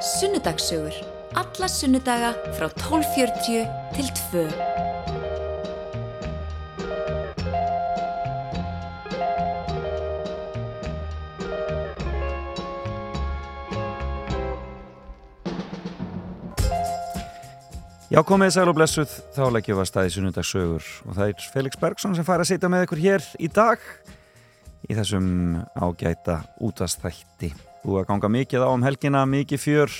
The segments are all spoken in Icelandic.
Sunnudagssögur. Alla sunnudaga frá 12.40 til 2. Já, komið sæl og blessuð, þá leggjum við að staði sunnudagssögur og það er Felix Bergson sem fær að sitja með ykkur hér í dag í þessum ágæta útastætti. Þú að ganga mikið á um helgina, mikið fjör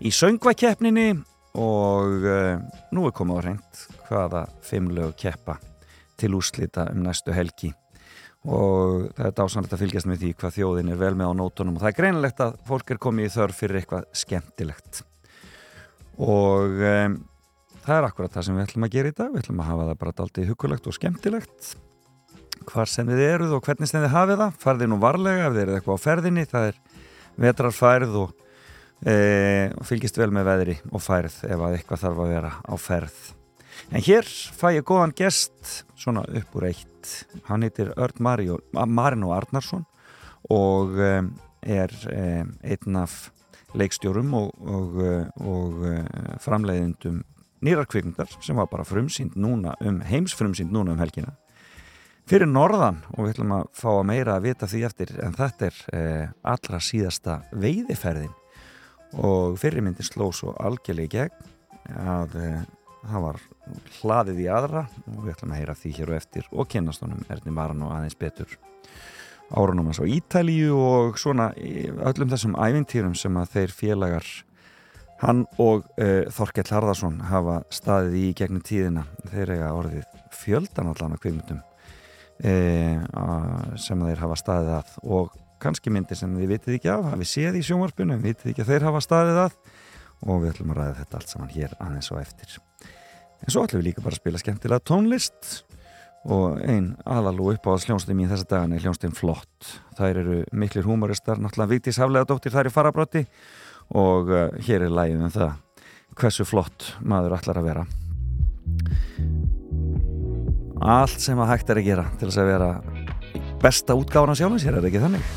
í söngvakeppninni og uh, nú er komið á reynd hvaða fimmlegu keppa til úslita um næstu helgi. Og það er dásanlegt að fylgjast með því hvað þjóðin er vel með á nótunum og það er greinilegt að fólk er komið í þörf fyrir eitthvað skemmtilegt. Og um, það er akkurat það sem við ætlum að gera í dag. Við ætlum að hafa það bara aldrei hugulegt og skemmtilegt. Hvar sem þið eruð og hvernig sem þið hafið það farðið nú varlega ef þið eruð eitthvað á ferðinni. Það er vetrarfærð og e, fylgist vel með veðri og færð ef að eitthvað þarf að vera á ferð. En hér fæ ég góðan gest svona upp úr eitt. Hann heitir Örd Marino Arnarsson og e, er e, einn af leikstjórum og, og, og framleiðindum nýrarkvikmyndar sem var bara frumsýnd núna um heimsfrumsýnd núna um helgina fyrir norðan og við ætlum að fá að meira að vita því eftir en þetta er eh, allra síðasta veiðiferðin. Og fyrirmyndin sló svo algjörlega gegn að eh, það var hlaðið í aðra og við ætlum að heyra því hér og eftir og kennast honum Erni Maran og aðeins betur. Árunum hans á Ítalíu og svona öllum þessum ævintýrum sem að þeir félagar Hann og uh, Þorkell Harðarsson hafa staðið í gegnum tíðina. Þeir eiga orðið fjöldan allan af kvikmyndum. uh, sem þeir hafa staðið að. Og kannski myndir sem þið vitið ekki af hafið séð í sjónvarpunum, vitið ekki að þeir hafa staðið að. Og við ætlum að ræða þetta allt saman hér aðeins og eftir. En svo ætlum við líka bara að spila skemmtilega tónlist. Og einn aðal og uppáðs hljónstum í þessa dagan er hljónstum flott. Þær eru miklir humoristar, náttúrulega Vigdís Haflega dóttir þær í farabrotti og uh, hér er lægið um það hversu flott maður ætlar að vera allt sem að hægt er að gera til þess að vera besta útgáðan á sjálfins, er ekki þannig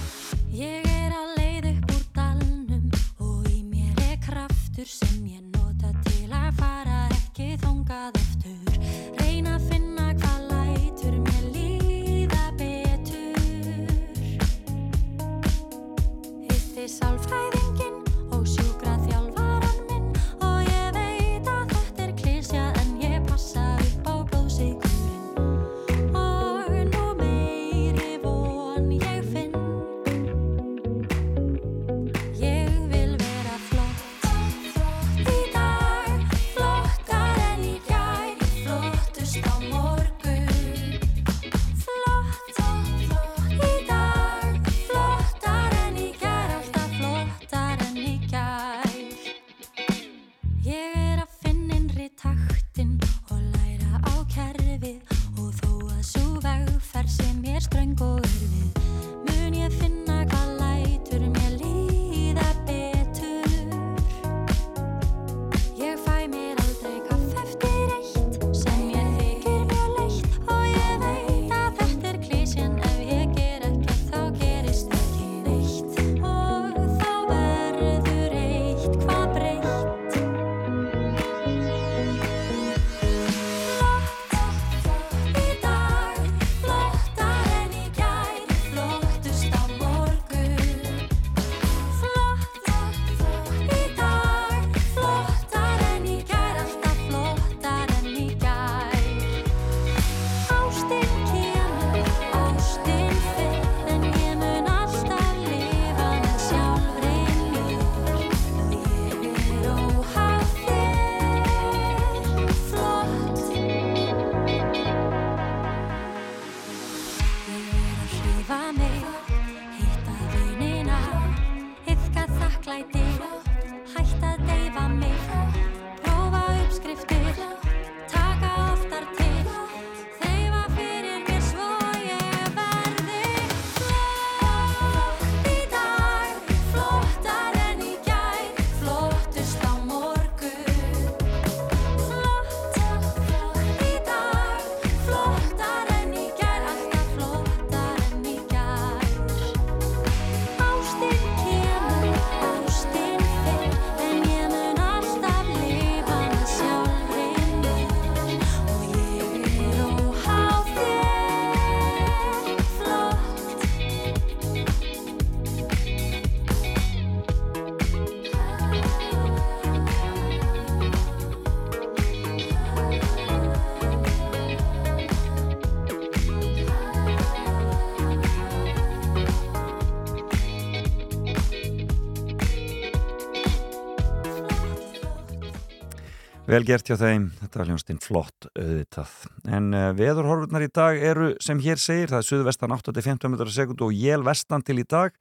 Vel gert hjá þeim, þetta var hljónstinn flott auðvitað. En uh, veðurhorfurnar í dag eru sem hér segir, það er suðvestan 8-15 metrar sekund og jél vestan til í dag,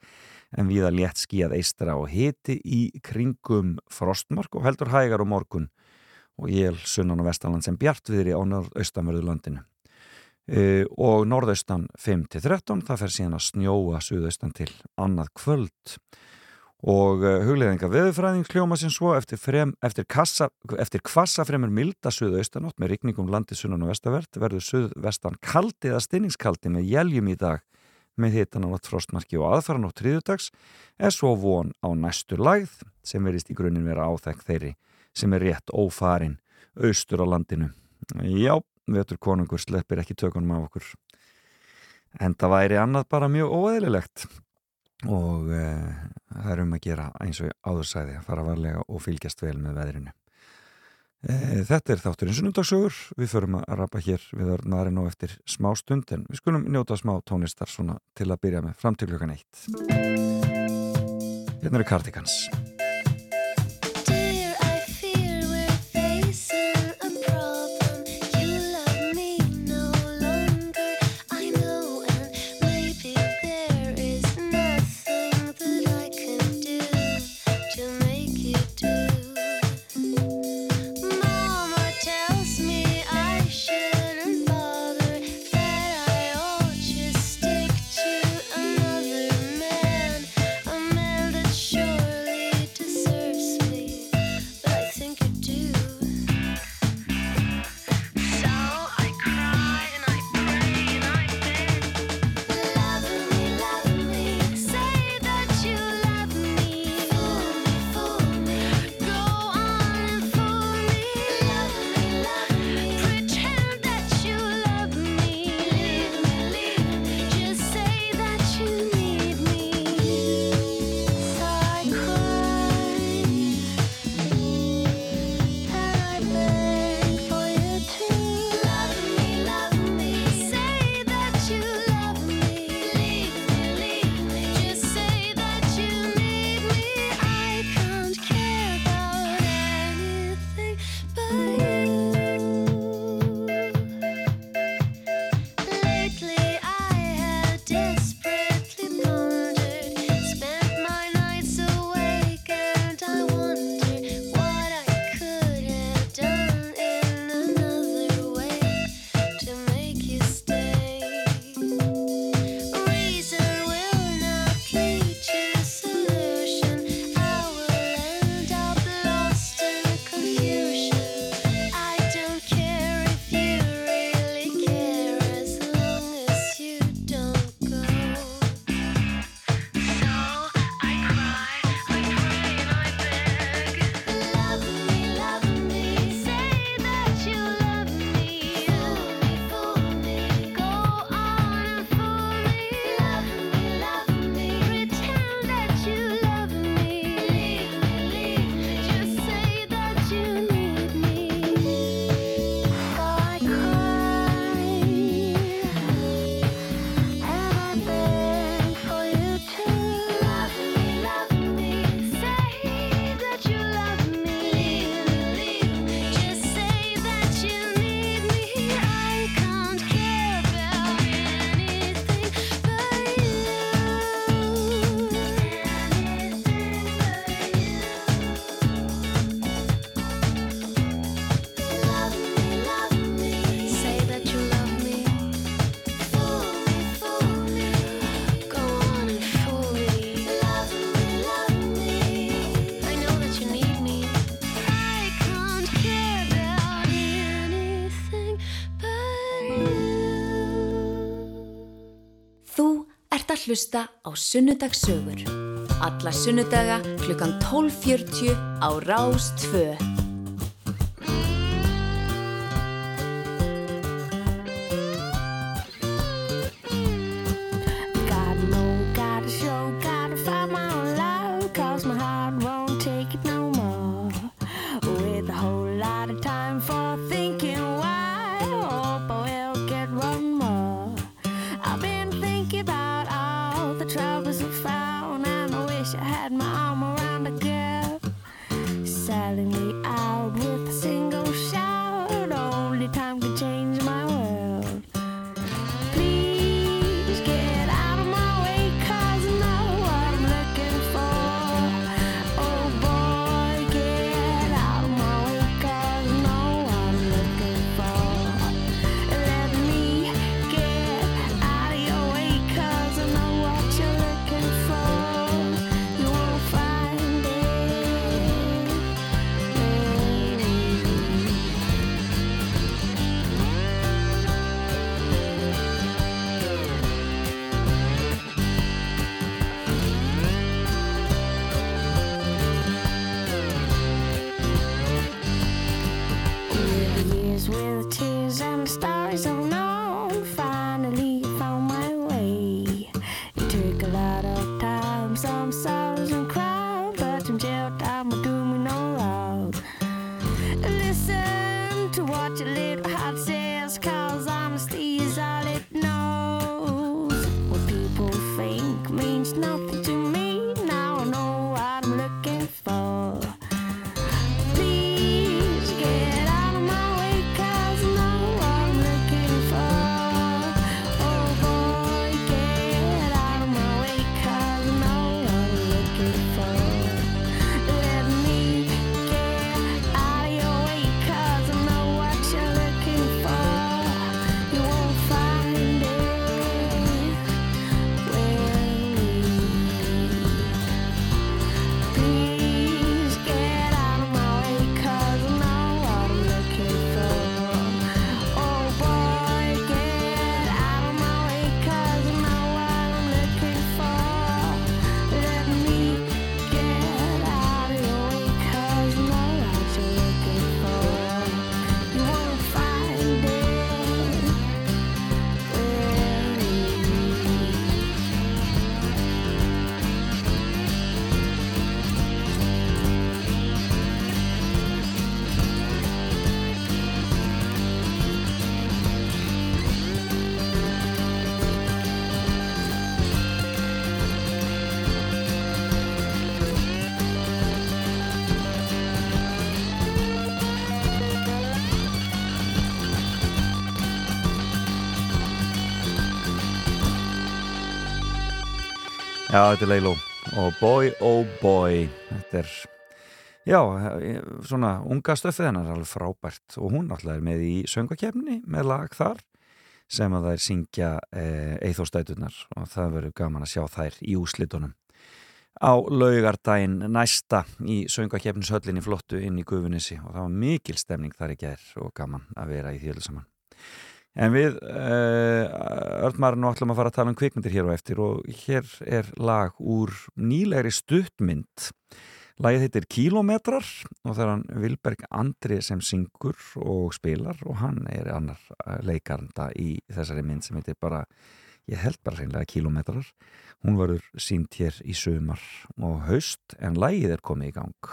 en viða létt skíað eistra og hiti í kringum frostmark og heldur hægar og morgun og jél sunnan og vestanland sem bjartviðri á norðaustanverðu landinu. Uh, og norðaustan 5-13, það fer síðan að snjóa suðaustan til annað kvöld og uh, hugleðinga veðurfræðing hljóma sem svo eftir, frem, eftir, kassa, eftir kvassa fremur milda suðaustanátt með rikningum landið sunnan og vestavert verður suðvestan kaldi eða stinningskaldi með jæljum í dag með hitan á náttfrostmarki og aðfara nótt triðudags er svo von á næstu lagð sem verist í grunninn vera áþekk þeirri sem er rétt ófarin austur á landinu. Já, vetur konungur sleppir ekki tökunum af okkur. En það væri annað bara mjög óeðlilegt og uh, það er um að gera eins og áðursæði að fara varlega og fylgjast vel með veðrinu. Uh, Þetta er þátturinn sunnundagsögur við förum að rappa hér við orðnaðarinn og eftir smá stund en við skulum njóta smá tónistar svona til að byrja með fram til klukkan eitt. Hérna eru Cardigans hlusta á Sunnudagssögur. Alla sunnudaga klukkan 12.40 á Rás changed nothing to Já, þetta er Leilo og Boy Oh Boy. Þetta er já, svona unga stöfið hennar er alveg frábært og hún alltaf er með í söngakefni með lag þar sem að þær syngja e, eithóstætunar og það verður gaman að sjá þær í úslitunum á laugardaginn næsta í söngakefnishöllinni flottu inn í Gufunissi og það var mikil stemning þar í gær og gaman að vera í öllu saman En við, uh, Örnmarinn, ætlum að fara að tala um kvikmyndir hér og eftir og hér er lag úr nýlegri stuttmynd. Lagið heitir Kílometrar og það er hann Vilberg Andri sem syngur og spilar og hann er annar leikaranda í þessari mynd sem heitir bara, ég held bara hreinlega Kílometrar. Hún varur sínt hér í sumar og haust en lagið er komið í gang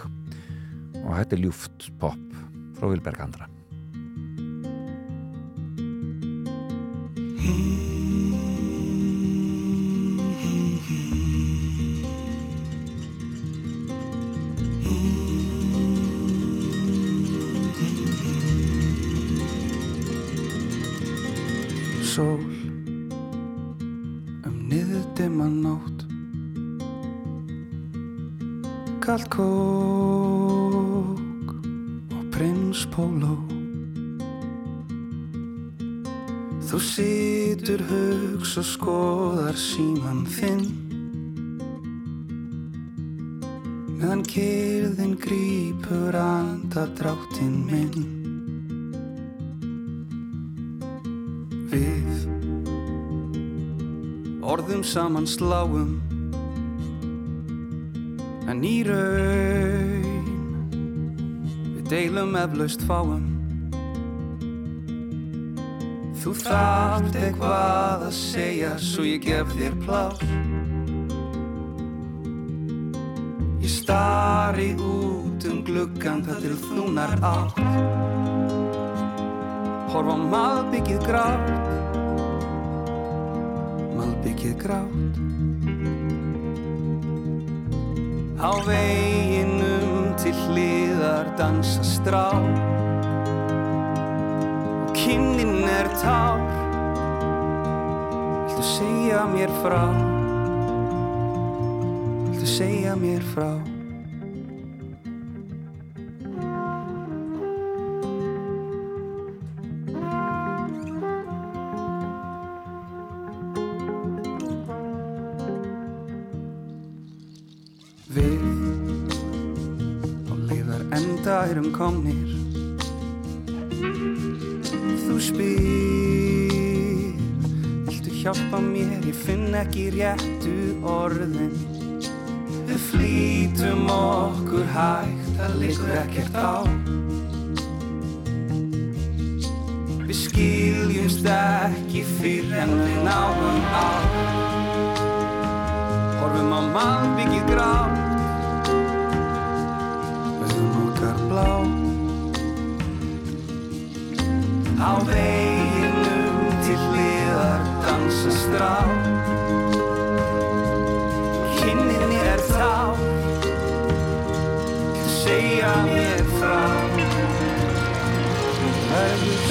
og þetta er ljúft pop frá Vilberg Andra. Mm-hmm. Saman sláum. En í raun við deilum eflaust fáum. Þú þarft eitthvað að segja svo ég gef þér plás Ég stari út um gluggan það til þúnar átt. Horfa á malbyggið grátt Malbyggið grátt. Á veginum til hliðar dansa strá. Og kynnin er tár. Viltu segja mér frá? Viltu segja mér frá komnir. Þú spyr Viltu hjálpa mér, ég finn ekki réttu orðin. Við flýtum okkur hægt, það liggur ekkert á. Við skiljumst ekki fyrr en við náum á. Horfum á mannbyggið grátt blá Á veginum til hliðar dansa strá. Kynninni er þá segja mér frá. Verður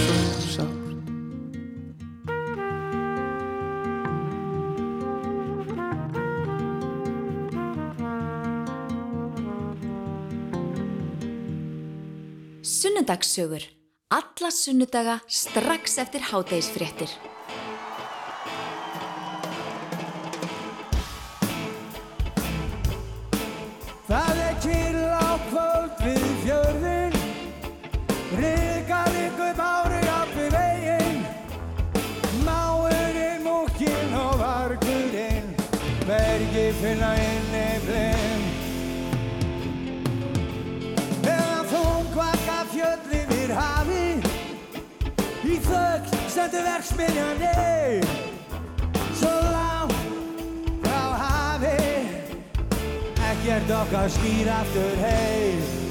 Sunnudagssögur. Alla sunnudaga strax eftir hádegisfréttir. Verksmiðjandi Svo langt frá hafi. Ekkert okkar skýr aftur heim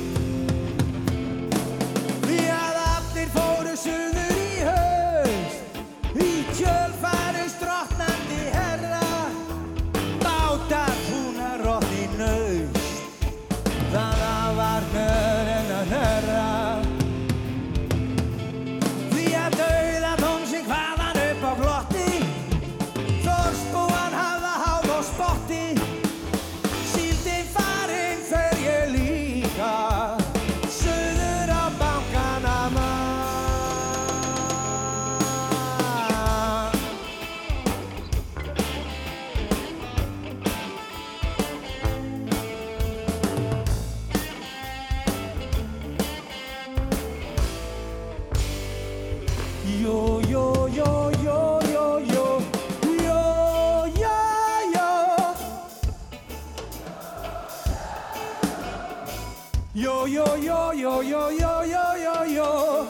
Yo, yo, yo, yo, yo, yo, yo, yo, yo.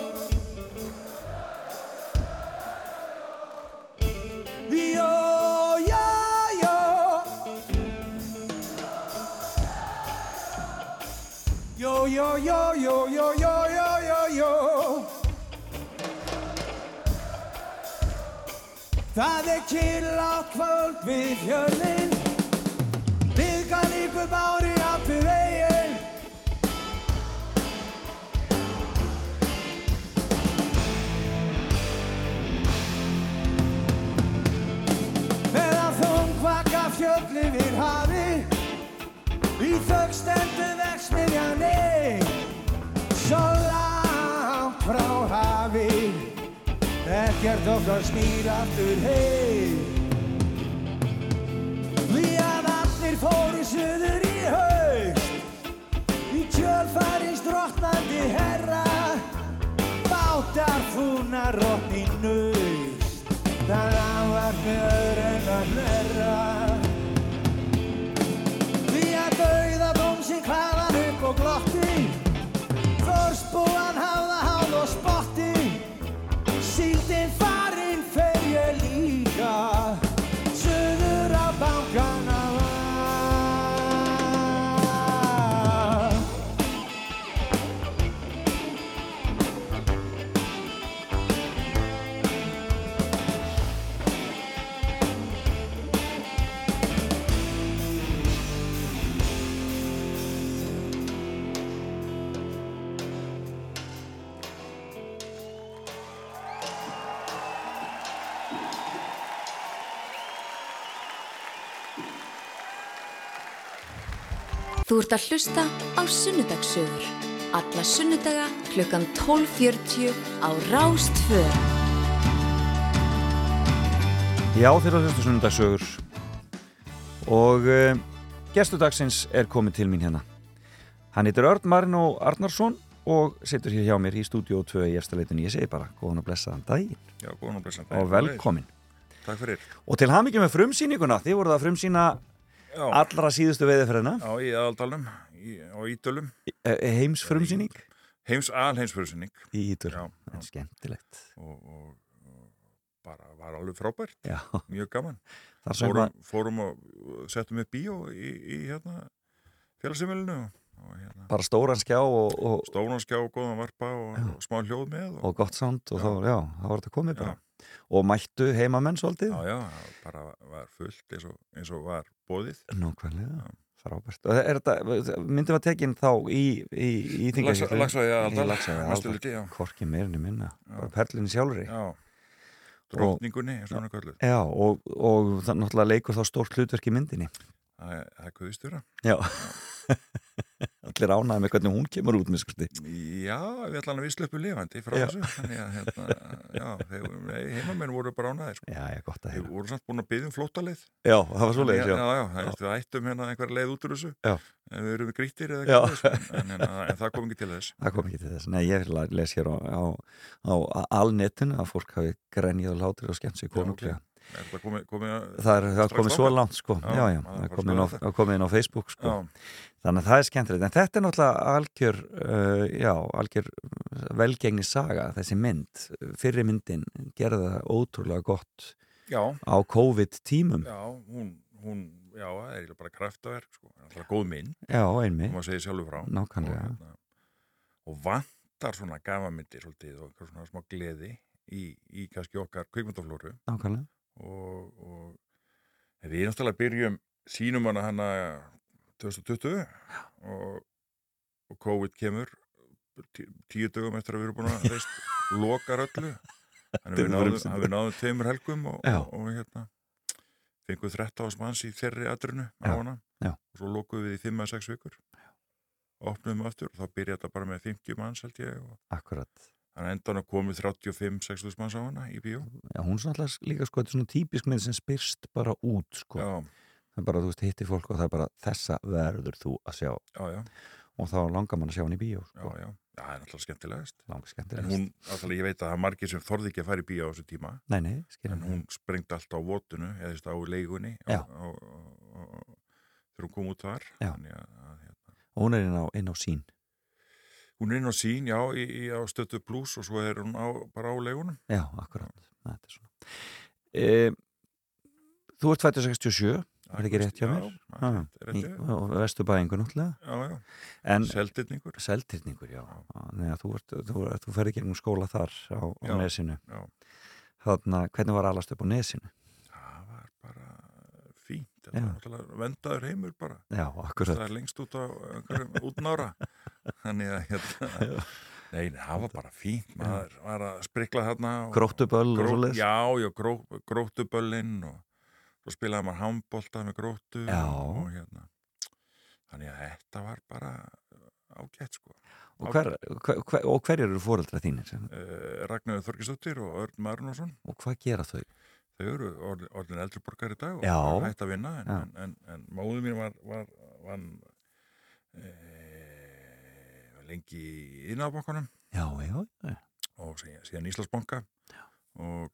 Yo, yo, yo. Yo, yo, yo, yo, yo, yo, yo, yo, yo. Það er kýrl á kvöld við fjörðin Byggan ykkur bári upp í fjöll yfir hafi. Í þögg stendur verksmiðjani Svo langt frá hafi. Ekkert okkar snýr aftur heim. Því að allir fóru suður í haust. Í kjölfæri strotnandi herra. Bátar fúnar rótt í naust. Það var með öðru en að hnerra ert að hlusta á Sunnudagssögur. Alla sunnudaga klukkan 12.40 á Rástfö. Já, þeirra hlustu sunnundagsögur og uh, gestu dagsins er komið til mín hérna. Hann heitir Örn Marino Arnarsson og situr hér hjá mér í stúdíu 2 í eftirleitinu. Ég segi bara, góðan og blessaðan daginn Já, góðan og blessan og velkomin. Takk fyrir Og til hamingi með frumsýninguna, þið voruð að frumsýna Já, allra síðustu veiðferðina, já í aðaldalum í, á Ídölum heims alheimsfyrirsinning í. Já, En skemmtilegt. Og, og, og bara var alveg frábært. Já, Mjög gaman. Fórum, að fórum og settum upp bíó í, í hérna félagsefélinu og, og hérna. Bara stóran skjá og, og, stónanskjá og góðan varpa og, og smá hljóð með og, og gott sánd og þá, já, þá var þetta komið bara. Og mættu heimamenn svolítið. Já, já, það bara var fullt eins og, eins og var bóðið Nákvæmlega, frábært. Og er þetta, myndum að tekin þá í, í, í? Lagsvæði aðaldal Lagsvæði Mestu liti, já Korki meirinni minna, Já. bara perlinni sjálfri. Já, Já og hann er kölluð og, og það náttúrulega leikur þá stórt hlutverk í myndinni. Það er- guðistjóra Já. Allir ánaði með hvernig hún kemur út, miskusti. Já, við ætlaðum að við slöpum lifandi frá Já. þessu þannig að hérna, já, heimamenn voru bara ánaðir sko. Já, já, gott að þeir heyra. voru samt búin að byggja um flótaleið Já, það var svoleiðis, já, já. já, já, það er við ættum hérna einhver leið út úr þessu Já. en við erum grýttir eða Já. ekki sko. en, en, en það kom ekki til þess Það kom ekki til þess. Nei, ég les hér á, á, á alnetinu að fólk hafi grenjað og látir og skemmt sig konunglega. Er komið að, Það er, komið svo þangað? langt, sko. Já, Já, já, það er komið inn á, Facebook, sko. Þannig að það er skemmtilegt, en þetta er náttúrulega algjör, uh, já, algjör velgengni saga, þessi mynd, fyrri myndin gerði það ótrúlega gott á COVID-tímum. já, hún, hún já, það er eiginlega bara kraftaverk sko. það er góð Já, einmi, má segja sjálfur frá nákvæmlega. og, hérna, og vantar svona gafamyndir svolítið og svona smá gleði í, í kannski okkar kvikmyndaflóru nákvæmlega. Og, og við náttúrulega byrjum sínum hana hana 2020 og, og COVID kemur tí, tíu dögum eftir að við erum búin að reist lokar öllu. Þannig að við náðum, við tveimur helgum og, og, hérna fengum 13 ás manns í þeirri atrinu á hana. Já. og svo lokuðum við í 5-6 vikur. Opnum aftur og þá byrjaði þetta bara með 50 manns held ég og Akkurat. Þannig að endan að komið 35-60 manns á hana í bíó Já, hún er alltaf líka, sko, þetta er svona típisk mynd sem spyrst bara út, sko. já, Það er bara, þú veist, hittir fólk og það er bara, þessa verður þú að sjá. já, já, Og þá langar mann að sjá hann í bíó, já, sko. já, já, það er náttúrulega skemmtilegast Langar En skemmtilegast. hún, alltaf ég veit að það er margir sem þorði ekki að fara í bíó á þessu tíma Nei, nei, skilja en hún sprengdi alltaf á votunu eða þú veist, á Já. Já. Hérna, Og hún er inn á, inn á sín. Hún er inn á sín, já, í, í, á stötu plus og svo er hún á, bara á leigunum Já, akkurat. Þetta er svona. E, þú ert fættur 67, er það ekki rétt hjá mér? Já, Ah, það er rétt hjá þér. og vestu bæingu náttúrulega. já, já, En seldirningur seltirningur, já. Nei, að þú, ert, þú, þú ferði gegnum skóla þar á, á Já, nesinu. já. Þannig að hvernig var alast upp á nesinu? Náttúrulega vendaður heimur bara. Já, akkurat. það er lengst út á útnára þannig að hérna Nei, nei, það var bara fínt, maður var að sprikla þarna Gróttuböll og Gró-? Já, já, gró, gróttuböllinn og svo spilaði maður handbolta með gróttu og, hérna. Þannig að þetta var bara ágætt sko. Og, hver, hver, hver, eru fóreldra þínir? uh, Ragnar Þorkisdóttir og Örn Marunarsson Og hvað gera þau? Þau eru orðin, orðin eldri borgar í dag og Já. eru hægt að vinna en, en, en, en móðu mín var, var, var e, lengi í já. og síðan, síðan Íslandsbanka og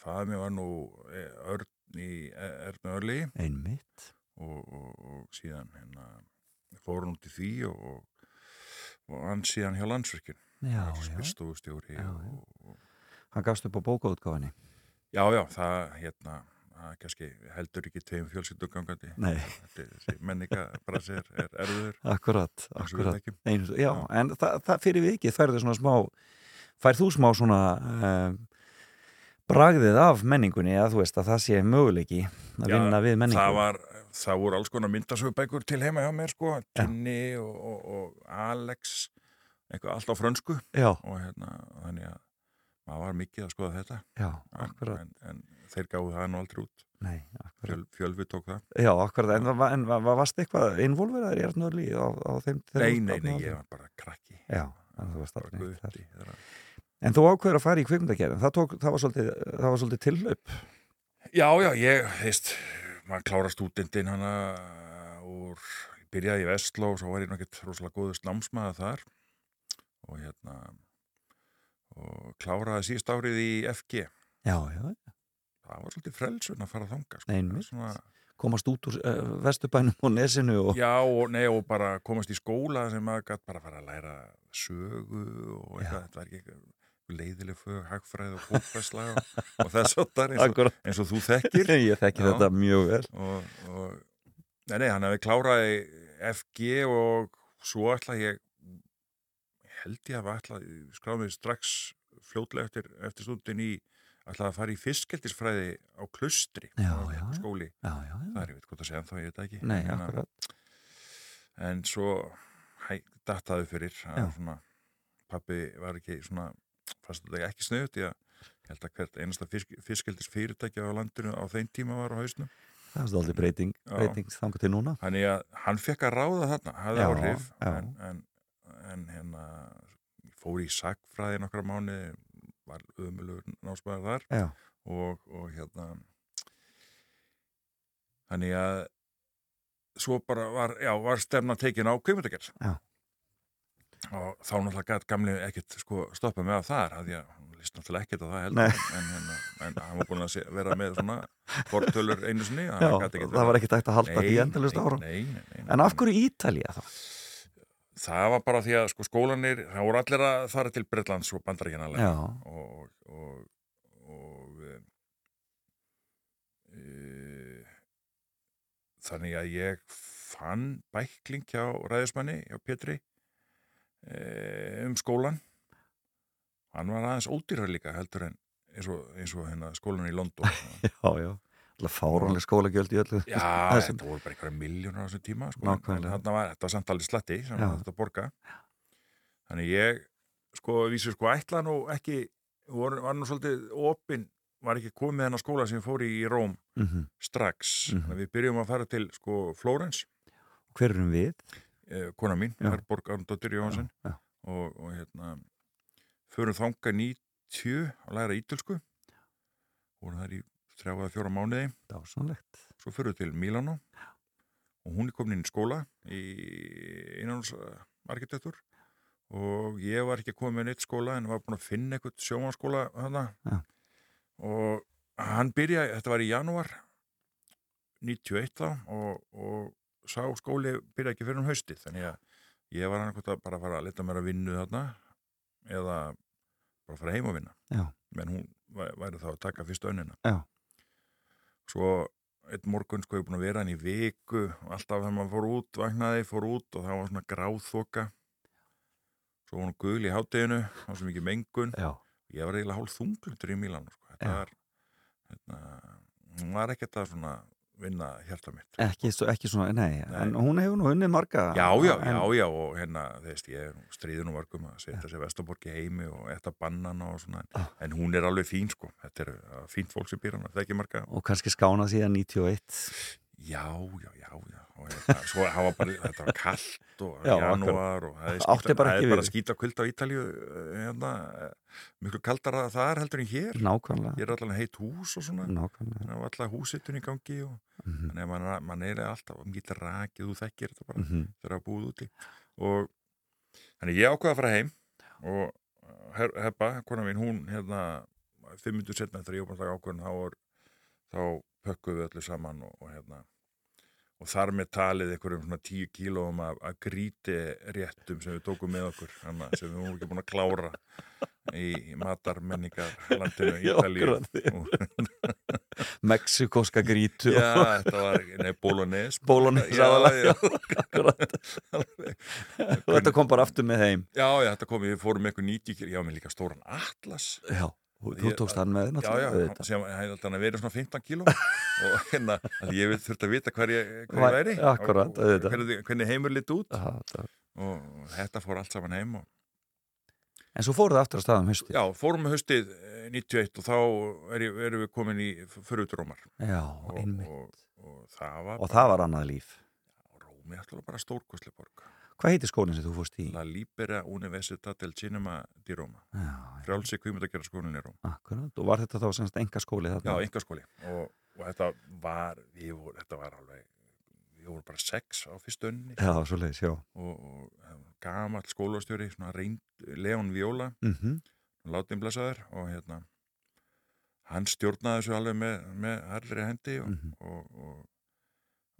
það mér var nú eh, Örn í Erna Örli Einmitt. og, og, og síðan hérna fór hann út í því og, og, og hann síðan hjá landsverkin Já, og, Hann gafst upp á bókaútgáfinni. Já, já, það hérna kannski heldur ekki tveim fjölskyldum gangandi Nei. Þetta er- þessi menninga bara sér er erður Akkurat, við akkurat. Einu, já, Já. en það, það fyrir vikið færðu svona smá, færð þú smá svona um, bragðið af menningunni að þú veist að það sé möguleiki að Já, vinna við menningu. það var, það voru alls konar myndasögubækur til heima hjá mér sko, Tinni og, og, og Alex eitthvað allt á frönsku Já, og hérna, þannig að maður var mikið að skoða þetta. Já, en, akkurat. en, en þeir gáðu það nú aldrei út. Nei. Fjöl, fjölvi tók það. Já, akkurat, en, var- en var, var, varst eitthvað involveraður í Arnurli á, á þeim Nei, nei, nei, ég var bara krakki. Já, að þú varst þegar- En þú ákveður að fara í kvikmyndagerðin, það, það, var svolítið, svolítið tillaup. Já, já, ég, veist maður klára stúdendin hana úr, ég byrjaði í Vestló og svo var ég náttúrulega rosalega góður snámsmaða þar. Og hérna og kláraði síðust árið í FG Já, já, það var svolítið frelsun að fara þanga sko. Svona, komast út úr uh, vesturbænum og nesinu og... Já, og, nei, og bara komast í skóla sem maður gætt bara að fara að læra sögu og eitthvað, þetta var ekki leiðileg fög, hagfræð og bókvæsla og, og þess að það eins, og- eins og þú þekkir. Ég þekki Já. þetta mjög vel. og, og nei, nei, hann hefði kláraði FG og svo ætla ég held ég að ætla skráði mig strax fljótlega eftir, eftir stundin í ætlaði að fara í fiskeldisfræði á klustri Já, var já, skóli, Já, það er ég veit hvort að segja en þá ég þetta ekki. Nei, En, hérna, akkurat. en svo hæ, dattaði fyrir að svona pappi var ekki svona þetta ekki snöðut ég held að hvert einasta fisk, fiskeldis fyrirtæki á landinu á þeim tíma var á hausnum. Það er svolítið breyting, breyting þangar til núna. Þannig að hann fekk að ráða þarna, hafði áhrif, en, en, en hérna, fór í sagfræði nokkra mánu, var ömulugur náspæðar þar Já, og, og hérna, þannig að svo bara var, já, var stefna tekin á kveimutagerð. Já. Og þá náttúrulega gætt gamli ekkert sko stoppa með að þar, að ég líst náttúrulega ekkert á það Nei. heldur, en, hérna, en hann var búin að vera með svona fortölur einu sinni. já það var ekkert hægt að halda því endalust ára. Nei, nei, nei, nei. En af hverju Ítalía þá? Það var bara því að sko skólanir, það voru allir að fara til Bretlands og bandaríkjana og, og, og e, e, þannig að ég fann bækling hjá ræðismanni, hjá Pétri e, um skólan hann var aðeins ódýrar líka heldur en eins og, eins og hérna skólan í London. Já, já. Fáránlega skólagjöld í öllu. Já, þetta voru bara einhverja miljónar á þessum tíma sko, þetta var samt alveg slatti sem Já. þetta borga þannig ég sko, vísu sko ætla nú ekki var, var nú svolítið opinn var ekki komið hennar skóla sem ég fór í Róm Mhm. strax, Mhm. þannig að við byrjum að fara til sko Flórens, Hver erum við? eh, kona mín Já. Herborg Arndóttir Jóhansson Já, og, og hérna förum þanga 90 að læra ítölsku vorum þar í þrjá eða fjóra mánuði dásanlegt. svo fyrir til Milano og hún er komin inn í skóla í innanús arkitektur og ég var ekki komin með neitt skóla en var búin að finna eitthvað sjómanskóla Já. og hann byrjaði, þetta var í janúar 91 þá og, og sá skóli byrjaði ekki fyrir um hausti þannig að ég var hann að bara fara að leta mér að vinnu þarna eða bara fara heim að vinna Já. menn hún væ- væri þá að taka fyrst önnina Já. Svo einn morgun sko ég búin að vera hann í viku og alltaf þegar maður fór út, vaknaði, fór út og það var svona gráþoka svo var hann gul í hátteginu það var svo mikið mengun Já, ég var eiginlega hálf þunglutur í Mílan sko. þetta Já. var hérna, hún var ekkert að svona vinna hjarta mitt ekki, svo- ekki svona, nei, Nei. en hún hefur nú unnið marga. Já, já, en, já, já, og hérna, þú veist, ég stríður nú vargum að setja sér Vesturborg í heimi og etta bannana og svona, Ah. en hún er alveg fín, sko, þetta er fínt fólk sem býr hana, það er ekki marga, Og kannski skána síðan 91. já, já, já, já, og hérna, svo það var bara, þetta var kallt og Já, janúar og það er skýta, bara það er bara skýta kvöld á Ítalju, hérna, eh, miklu kaldara þar heldur en hér, Nákvæmlega. hér er allavega heitt hús og svona, Nákvæmlega. þannig að alltaf húsittun í gangi og Mhm. þannig að mann man er alltaf mikið rakið, þú þekkir þetta bara Mhm. þegar að búið úti og þannig ég ákveða að fara heim og her, Heppa, kona mín, hún hérna, fimm minntur setna að ég var að taka ákveðin þá, var- þá pökkuðu öllu saman og, og hérna og þar með talið einhverjum svona tíu kílóum af, af gríti réttum sem við tókum með okkur hana, sem við vorum ekki búin að klára í matarmenningar landinu Já, Ítalíu Mexikoska grítu. Já, þetta var, nei, bólones Bólones Já, já, þetta kom bara aftur með heim. já, já, þetta kom, við fórum með eitthvað 90 kíl, já, með líka stóran atlas. Já, þú tókst hann með Já, já, auðvitað. sem hann vera svona 15 kíló og hérna, ég þurfti að vita hver ég, hver ég Væ- væri akkúrat, og, og hvernig, hvernig heimur lit út Já, þetta- og þetta fór allt saman heim og En svo fóruð aftur að staðum haustið. Já, fórum með haustið eh, 91 og þá er, erum við komin í Föruturómar Já, einmitt. og, og það var Og það var annað líf. Rómi alltaf bara stórkostlega borg Hvað heitir skólinn sem þú fórst í? La Libera Università del Cinema di Roma Já, frjálsi kvímyndagera skólinn í Róm akkurat. Og var þetta þá semst enga skóli Já, þarna? engaskóli og, og þetta var við voru, þetta var alveg við voru bara sex á fyrstu önni Já, svo leiðis, já. og, og gamall skólastjóri svona reynd, Leon Viola Mm látið blessaður og hérna hann stjórnaði þessu alveg með, með harðri hendi og, og, og,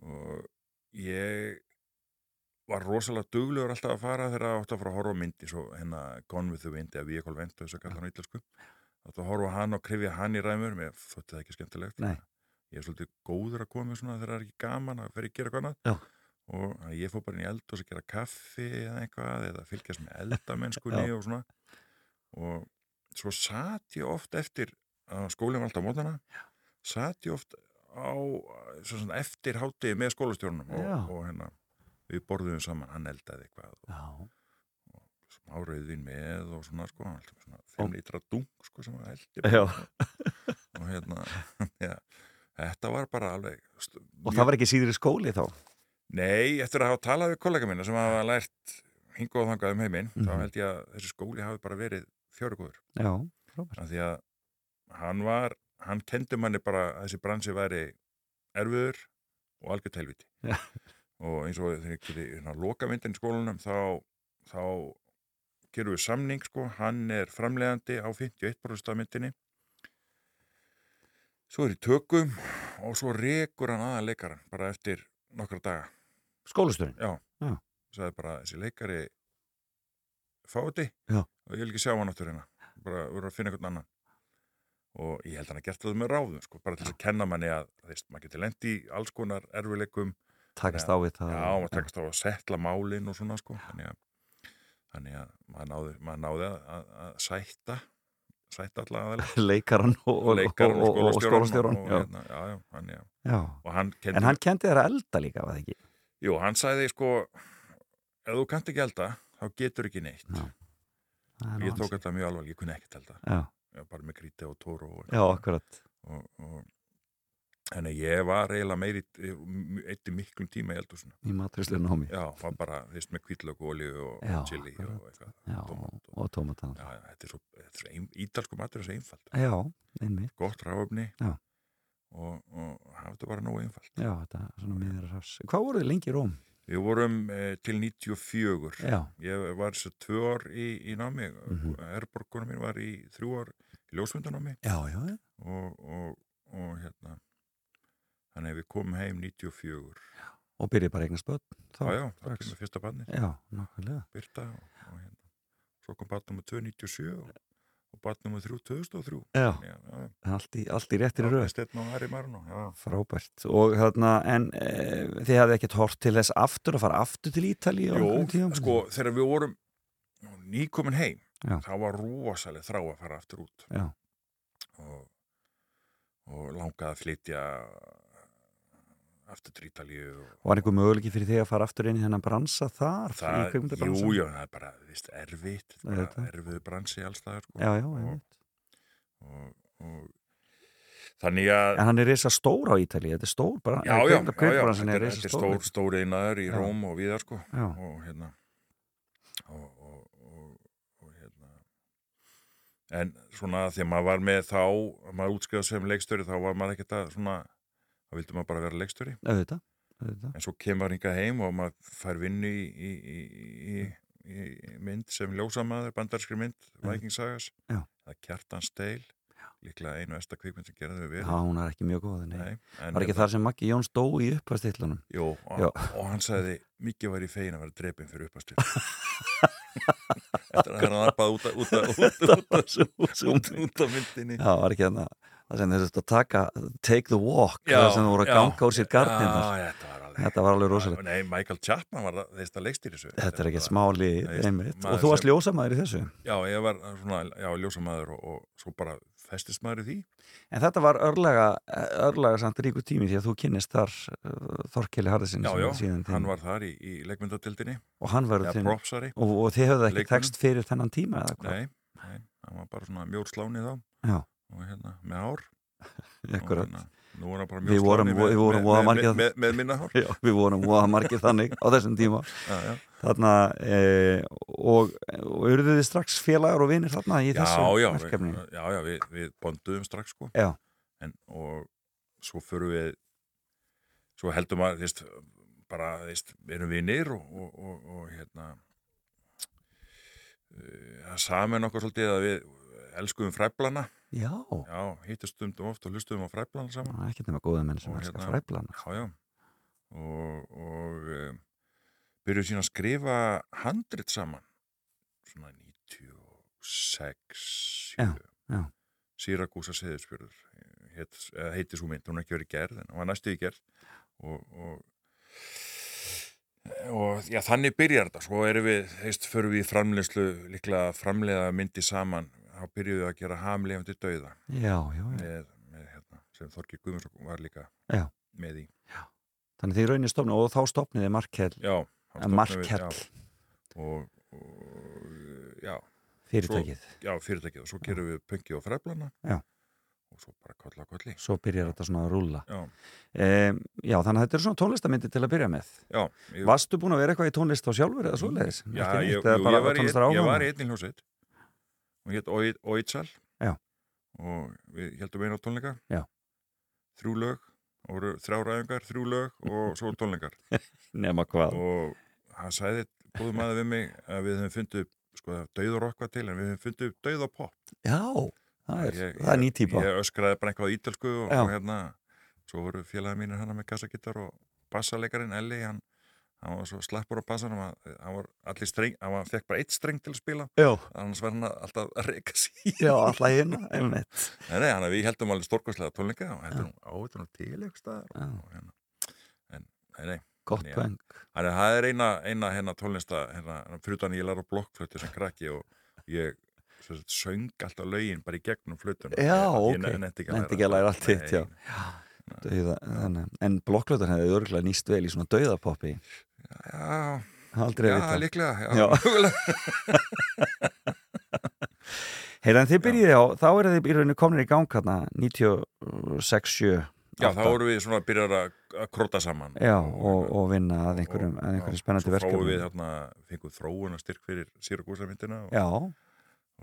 og ég var rosalega duglegur alltaf að fara þegar það átti að fara að horfa myndi svo hérna Gone with the Wind eða Vehicle Vent þess að kalla hann á ítlensku átti að horfa hann og krifja hann í ræmur mér þótti það ekki skemmtilegt. Nei. ég er svolítið góður að koma svona þegar það er ekki gaman að fer að gera eitthvað og ég fór bara inn í eld og að gera kaffi eða eitthvað eða fylgjast með eldamennskunni og svona. Og svo satt ég oft eftir að skólinn var alltaf á mótana satt ég oft á eftir hátegi með skólastjórnum og, og hérna við borðum saman, hann eldaði eitthvað og Já. smá rauðvin með og svona sko, svona fimm litra dung sko sem hann eldi Já. og hérna ja, þetta var bara alveg st- Og það var ekki síður í skóli þá? Nei, eftir að hafa talað við kollega minna sem hafa lært hinga og þangað um heiminn þá Mhm. held ég að þessi skóli hafi bara verið frábært. af því að hann var hann kendi manni bara að þessi bransi væri erfiður og algjört helviti Já. Og eins og þegar ég geti hérna, lokamyndin í skólanum þá, þá gerum við samning sko, hann er framlegandi á 51% af myndinni svo er í tökum og svo rekur hann aðan leikaran bara eftir nokkra daga Skólastjórinn? Já, Já. sagði bara þessi leikari fáti Já. og ég vil ekki sjá hann áttur hérna bara verður að finna einhvern annan og ég held hann að gert það með ráðum sko, bara til að kenna manni að þeist, maður getur lent í alls konar erfileikum Takast á við það? já, maður takast á að setla málin og svona sko, þannig að, þannig að maður náði, maður náði að, að, að sætta sætta alla aðeins Leikaran og, leikaran og, og, og Já. hérna, já, já, hann, já. Já. hann kendi En hann kendi að elda líka, var það ekki? Jú, hann sagði sko ef þú kannt ekki elda, þá getur ekki neitt Já. Ég tók þetta mjög alveg, ég kunni ekkert elda Já, ég var bara með gríti og tóru og, já, akkurat. og, og Þannig að ég var eiginlega meiri eitt miklum tíma í eldhúsinu. Í matrisleinu hómi. Já, var bara, þú veist, með kvítlöku, olíu og Já, chili akkurat. og eitthvað. Já, tómat og, og tómatan. já, já, þetta er svo, er svo ein, ítalsku matur er svo einfalt. Já, einmitt. Gott ráöfni Já. og, og hafa þetta bara nógu einfalt. Já, þetta er svona miður að rafs. Hvað voruð þið lengi í Róm? Við vorum eh, til 94. Já, Ég var að tvö ár í, í námi. Mm Mhm. Erborgunum mín var í þrjú ár í ljósfundanámi já, já. og, og, og hérna, þannig að við komum heim 94. Og byrjið bara eignast börn. þá, Já, já, strax. kemur fyrsta barnið. Já. Birta og, og hérna. Svo kom barn nummer 297 og, og barn nummer 3 2003. Já, allt í, allt í réttir röð. Frábært. Og hérna, en e, þið hafði ekkert hort til þess aftur að fara aftur til Ítali Jó, sko, þegar við vorum nýkomin heim, þá var rosalega þrá að fara aftur út og, og langaði að flytja aftur til Ítalíu og var einhver möguleiki fyrir þig að fara aftur inn í þennan bransa þar? það, jú, jú, það er bara, þú veist, erfitt bara erfiðu bransi allstaðar sko. Já, já, og þannig að En hann er reysa stór á Ítali, þetta er stór bara, já, já, já, já, þetta er er, er stór. stór, einaður í Já. Róm og viðar sko Já, og hérna og, og, og, og hérna en svona þegar maður var með þá maður útskriðað sem leikstöri þá var maður ekkert að svona þá vildi maður bara vera leikstöri auðvitað, auðvitað. en svo kemur hingað heim og maður fær vinnu í, í, í, í, í mynd sem ljósamaður, bandarskri mynd Vikingsagas, það er Kjartan Steil líklega einu esta kvikmynd sem gerði við Já, hún er ekki mjög góð, nei. Nei, Var ekki hérna- þar sem Maggi Jóns dó í uppastillunum? Jú, Já. og, hann sagði mikið var í fegin að vera drepin fyrir uppastil Þetta er að hann út, af- út, af- myndinni Já, var ekki þarna þessi að taka Take the Walk, það sem þú voru að ganga úr sér gardinnar Já, þetta var þetta var alveg rosalegt. Nei, Michael Chapman var þeist að leikst í þessu Þetta er var- smáli einmitt. Og þú varst ljósamæður í þessu? Já, ég var svona, já, ljósamaður og, og svo bara festist maður í því. En þetta var örlega, örlega samt ríku tími því að þú kynnist þar uh, Þorkeli Harðisinn Já, já, hann var þar í, í leikmyndadildinni og hann var þinn og, og þið höfðu ekki tekst fyrir þennan tíma eða hvað? Nei, nei, hann var bara svona mjór sláni þá. Já. Og hérna, með hár. Hérna, nú hann bara Við vorum- við vorum með, með, með, með, minna hár. Já, við vorum voða margir þannig á þessum tíma. Já, já. þarna e, og, urðu þið strax félagar og vinir þarna í þessu verkefni? já, já, við, við bonduðum strax sko. Já. en, og svo förum við svo heldum að þvist, bara, þvist, við erum vinir og, og, og, og hérna uh, það saman okkur svolítið að við elskuðum fræblana Já, já, hittist stundum oft og hlustuðum á fræblana saman. Er ekki nema góða menn sem elskar hérna- fræblana já, já. Og, og um, byrjuðu síðan að skrifa handrit saman. Svona 96 Já, já. Sýragúsa Seðisfjörður heit, heiti svo mynd, hún er ekki verið gerð en hún var næstu í gerð. Og, og, og já, þannig byrjar þetta. Svo erum við, heist, förum við í framleiðslu líklega að framleiða myndi saman þá byrjuðum við að gera hamlefandi dauða Já, já, með, með hérna, sem Þorki Guðmundsson var líka Já. með í. Þannig þið raunir stofna og þá stopniði Markell. Og, og já, fyrirtækið. Já, fyrirtækið. Og svo gerum við pöngi og fræflana Já. og svo bara kolla kolli. Svo byrjar þetta svona að rúlla. Já, um, Já, þannig að þetta er svona tónlistamindi til að byrja með. Já, ég, Varstu búin að vera eitthvað í tónlist á sjálfur eða svoleiðis? já ég, jú, ég, var í, í einnig hljósveit og hétt Oitsal Já. og við heldum einu á tónleika. Já. þrjú lög. Og þrjá ræðingar, þrjú lög og svo tónleikar. Nema hvað. Og hann sagði búðum aðeins við mig að við höfum fundið sko, dauður okkar til en við höfum fundið dauð og pop Já, það er, Ég- það er ný típa Ég öskraði bara eitthvað á ítölsku og, og hérna, svo voru félagi mínir hana með kassagittar og bassalegarinn Elli, hann, hann var svo slappur á bassanum að hann var allir streng, hann var, fekk bara eitt streng til að spila, Já, annars var hann alltaf að reyka sig. já, alltaf hérna, einmitt. Nei, nei, hann að við heldum alveg stórkvæslega tónleika og nú áður og hérna, en, nei, nei, Gott peng Þannig að það er eina, eina hérna tónlista, hérna, þannig ég læra blokkflötu sem krakki og ég sagt, söng alltaf lögin bara í gegnum flötuna. Já, ok. Ég nefndi ekki að læra allt hitt, já. Dauða. En blokklötan hefði örgulega nýst vel í svona dauðapoppi. Já, Aldrei já, líklega, já. Heyrðan þið byrjiði á, þá eru þið í rauninu komin í gang hérna 96, 7 Já, þá vorum við svona að byrja að, króta saman. Já, og, og vinna að einhverjum, að einhverjum spennandi Svo fáum verkefni við hérna, fengum þróun að styrk fyrir Sýragúsamyndina og, Já,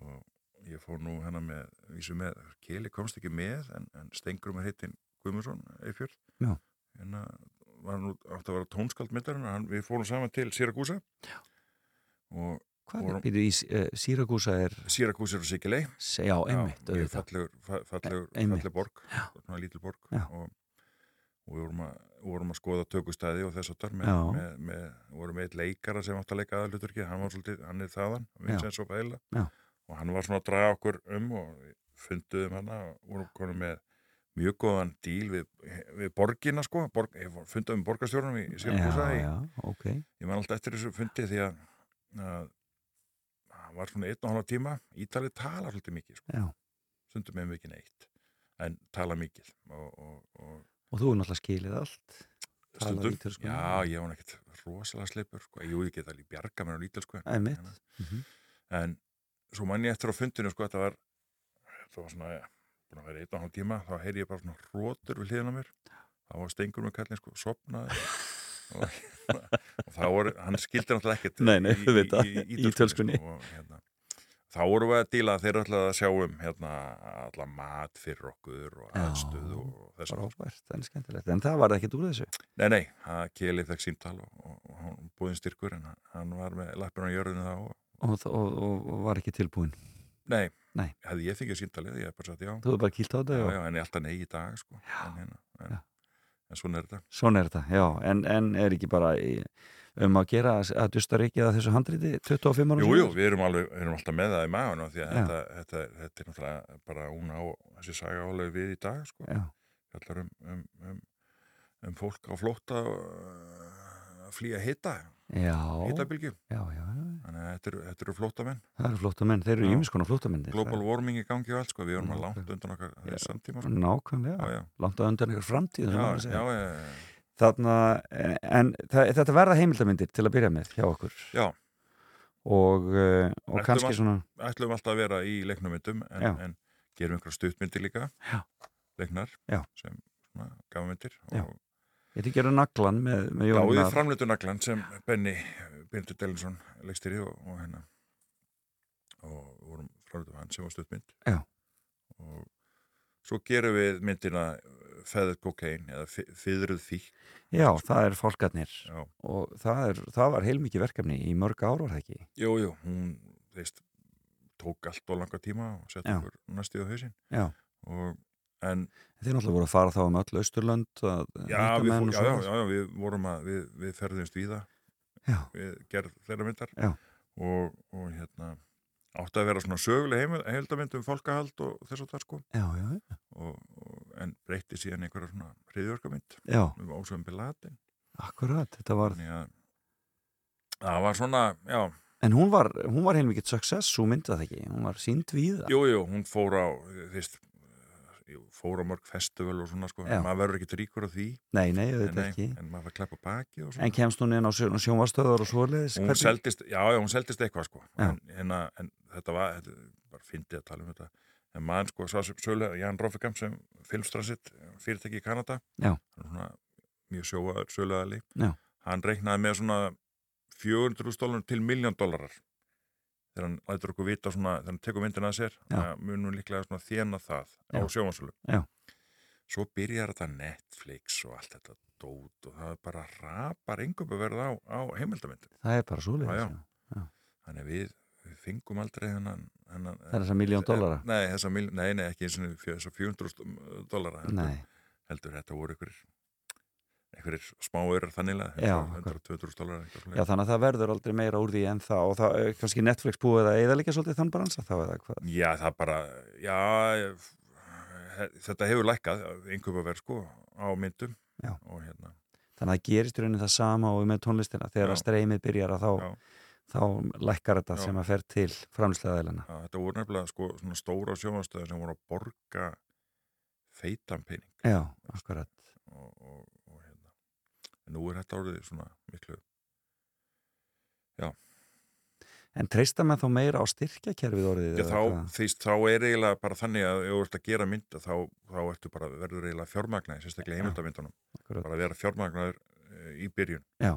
og ég fór nú hérna með, með, Keli komst ekki með, en, en Stengrum er heitinn Guðmundsson, Eifjörð. Já. Hérna var nú átt að vera tónskald myndarinn, við fórum saman til Sýragúsa. Og hvað Vorum- er býtu í uh, Sýragúsa er, Sýragús er á Sikilei. já, einmitt, mjög auðvitað fallegur, fa- fallegur, fallegur borg, lítil borg Já. og, og við vorum að, vorum að skoða tökustæði og þess að þar með, Já. með, með, vorum með eitt leikara sem átt að leika aðaluturki, hann hann er þaðan, Vincent Já. og hann var svona að draga okkur um og funduðum hana og vorum konum með mjög góðan díl við, við borgina sko, borg, ég funduðum borgarstjórnum í, í Já, Sýragúsa í, já, ok ég man alltaf eftir þessu fundi því að, að hann var svona einn og hálfa tíma Ítalið talar svolítið mikið sko. Já. stundum með mikið neitt en tala mikið og, og, og Og þú er náttúrulega skilið allt stundum, ítölsku. já ég var ekkert rosalega sleipur, sko. ég get alveg bjarga mér á lítil sko. En, Mhm. en svo man ég eftir á fundinu sko, þetta var það var svona, ja, búin að vera einn og hálf tíma þá heyri ég bara svona hrótur við hliðina á mér. Þá var stengur með kallin sko, sopnaði og, og þá voru, hann skildi náttúrulega ekkert Nei, nei, í- í- í- í ítölskunni. sko, og, hérna, þá vorum við að díla að þeir ætlaði að sjá um hérna, alla mat fyrir okkur og aðstöð og þess að Frábært, en skemmtilegt. En það var ekkert úr þessu? Nei, nei, það Keli fekk símtal og, og, og hann búinn styrkur en hann, var með lappin á jörðinu þá og, og, og, og, og var ekki tilbúin Nei, Nei. hefði ég fengið símtalið, ég hef bara sagt já. Þú hefur bara kýlt á þetta Já, og já, en ég alltaf nei í dag sko. en, hérna, en, en svona er þetta. Svona er þetta, já En, en er ekki bara í, um að gera að, að dusta rikið að þessu handriti 25 ára Jú, jú, við erum, alveg, erum alltaf með það í maðurinn því að þetta, þetta, þetta er náttúrulega bara hún á þessi saga álega við í dag sko. Já, fjallar um, um, um um fólk á flótta að flýja já, já. þannig að þetta eru, þetta eru flóttamenn Það eru flóttamenn, þeir eru Já. ímis konar flóttamenn global warming í gangi og allt sko, við erum að langt undan okkar Já. samtíma sko. Nákvæmlega, já, já, langt undan ykkur framtíð Þarna, en það, þetta verða heimildamindir til að byrja með hjá okkur já. og, uh, og Ættum kannski að- svona ætlum alltaf að vera í leiknumyndum en, en gerum einhverja stuttmyndir líka Já. leiknar Já. sem gafmyndir og, Ég ætti að gera naglan með, með já, Jón við Gunnar. framleitum naglan sem Benny Bindur Delinsson leikstýri og, og hennar og vorum framleitum hann sem var stuttmynd Já. og svo gerum við myndina feðið kokain eða fyðruð fík Já, það er fólkarnir já, og það, er, það var heilmikið verkefni í mörg ár var það ekki jú, jú, hún veist, tók allt og langa tíma og sett Já. okkur næstu á hausinn Já. og en Þeir náttúrulega voru að fara þá um öll Austurlönd að Já, við, fór, já, já, já, við vorum að við, við ferðumst víða Já. við gerð þeirra myndar. Og, og hérna átti að vera svona söguleg heildamynd um fólkahald og þess og það sko og, og, en breytti síðan einhverja svona hriðjörgamynd já, um ásöfum bilatin akkurat þetta var, að það var svona, já, en hún var, hún var heilmikið success, svo myndi það ekki. Hún var sínd víða. Jú, jú, hún fór á veist, jú, fór á mörg festival og svona sko, Já. maður verður ekki ríkur af því. Nei, nei, en, nei, en maður var að kleppa baki En kemst hún inn á sjó- sjónvarstöðar og svoleiðis? Hún seldist, já, já, hún seldist eitthvað sko. En, en, en þetta var þetta, bara fyndið að tala um þetta. En maður sko, sem sölu, Jan Roffegam sem filmstrassit, fyrirtæki í Kanada svona mjög sjóaður Já. hann reiknaði með svona 400 dólarum til miljón dólarar þegar hann lætur okkur vita svona, þegar hann tekur myndina að sér munum líklega svona þjena það á Já. sjómansölu Já. svo byrjar þetta Netflix og allt þetta dót og það bara rapar engum að verða á, á heimildamyndum Það er bara já. já. Þannig við, við fengum aldrei hennan, hennan Það er þess að miljón dollara Nei, nei, nei, ekki eins og þess að 400 dollara heldur, heldur þetta voru ykkur einhverjir smáur þannilega Já, 100-200 dollara eitthvað já þannig að það verður aldrei meira úr því en það og það er kannski Netflix búið að eða líka svolítið þann bransa þá eða hvað? Já, það bara já, þetta hefur lækkað einhverjum að vera sko á myndum hérna. Þannig að það gerist í rauninni það sama og með tónlistina. Þegar að streymið byrjar að þá, Já. þá lækkar þetta Já. sem að fer til framslegaðilina já, þetta voru nefnilega sko svona stóra sjónvastöðar sem voru að borga feitan pening. Já, akkurat. Og, og, en nú er þetta orðið svona miklu En treysta með þá meira á styrkjakerfið orðið Já, þá, þýst, þá er eiginlega bara þannig að ef þú ert að gera mynd þá, þá ertu bara, verður eiginlega fjármagnaði sérstaklega heimildamyndunum, Akkurat. bara að vera fjármagnaður e, í byrjun Já.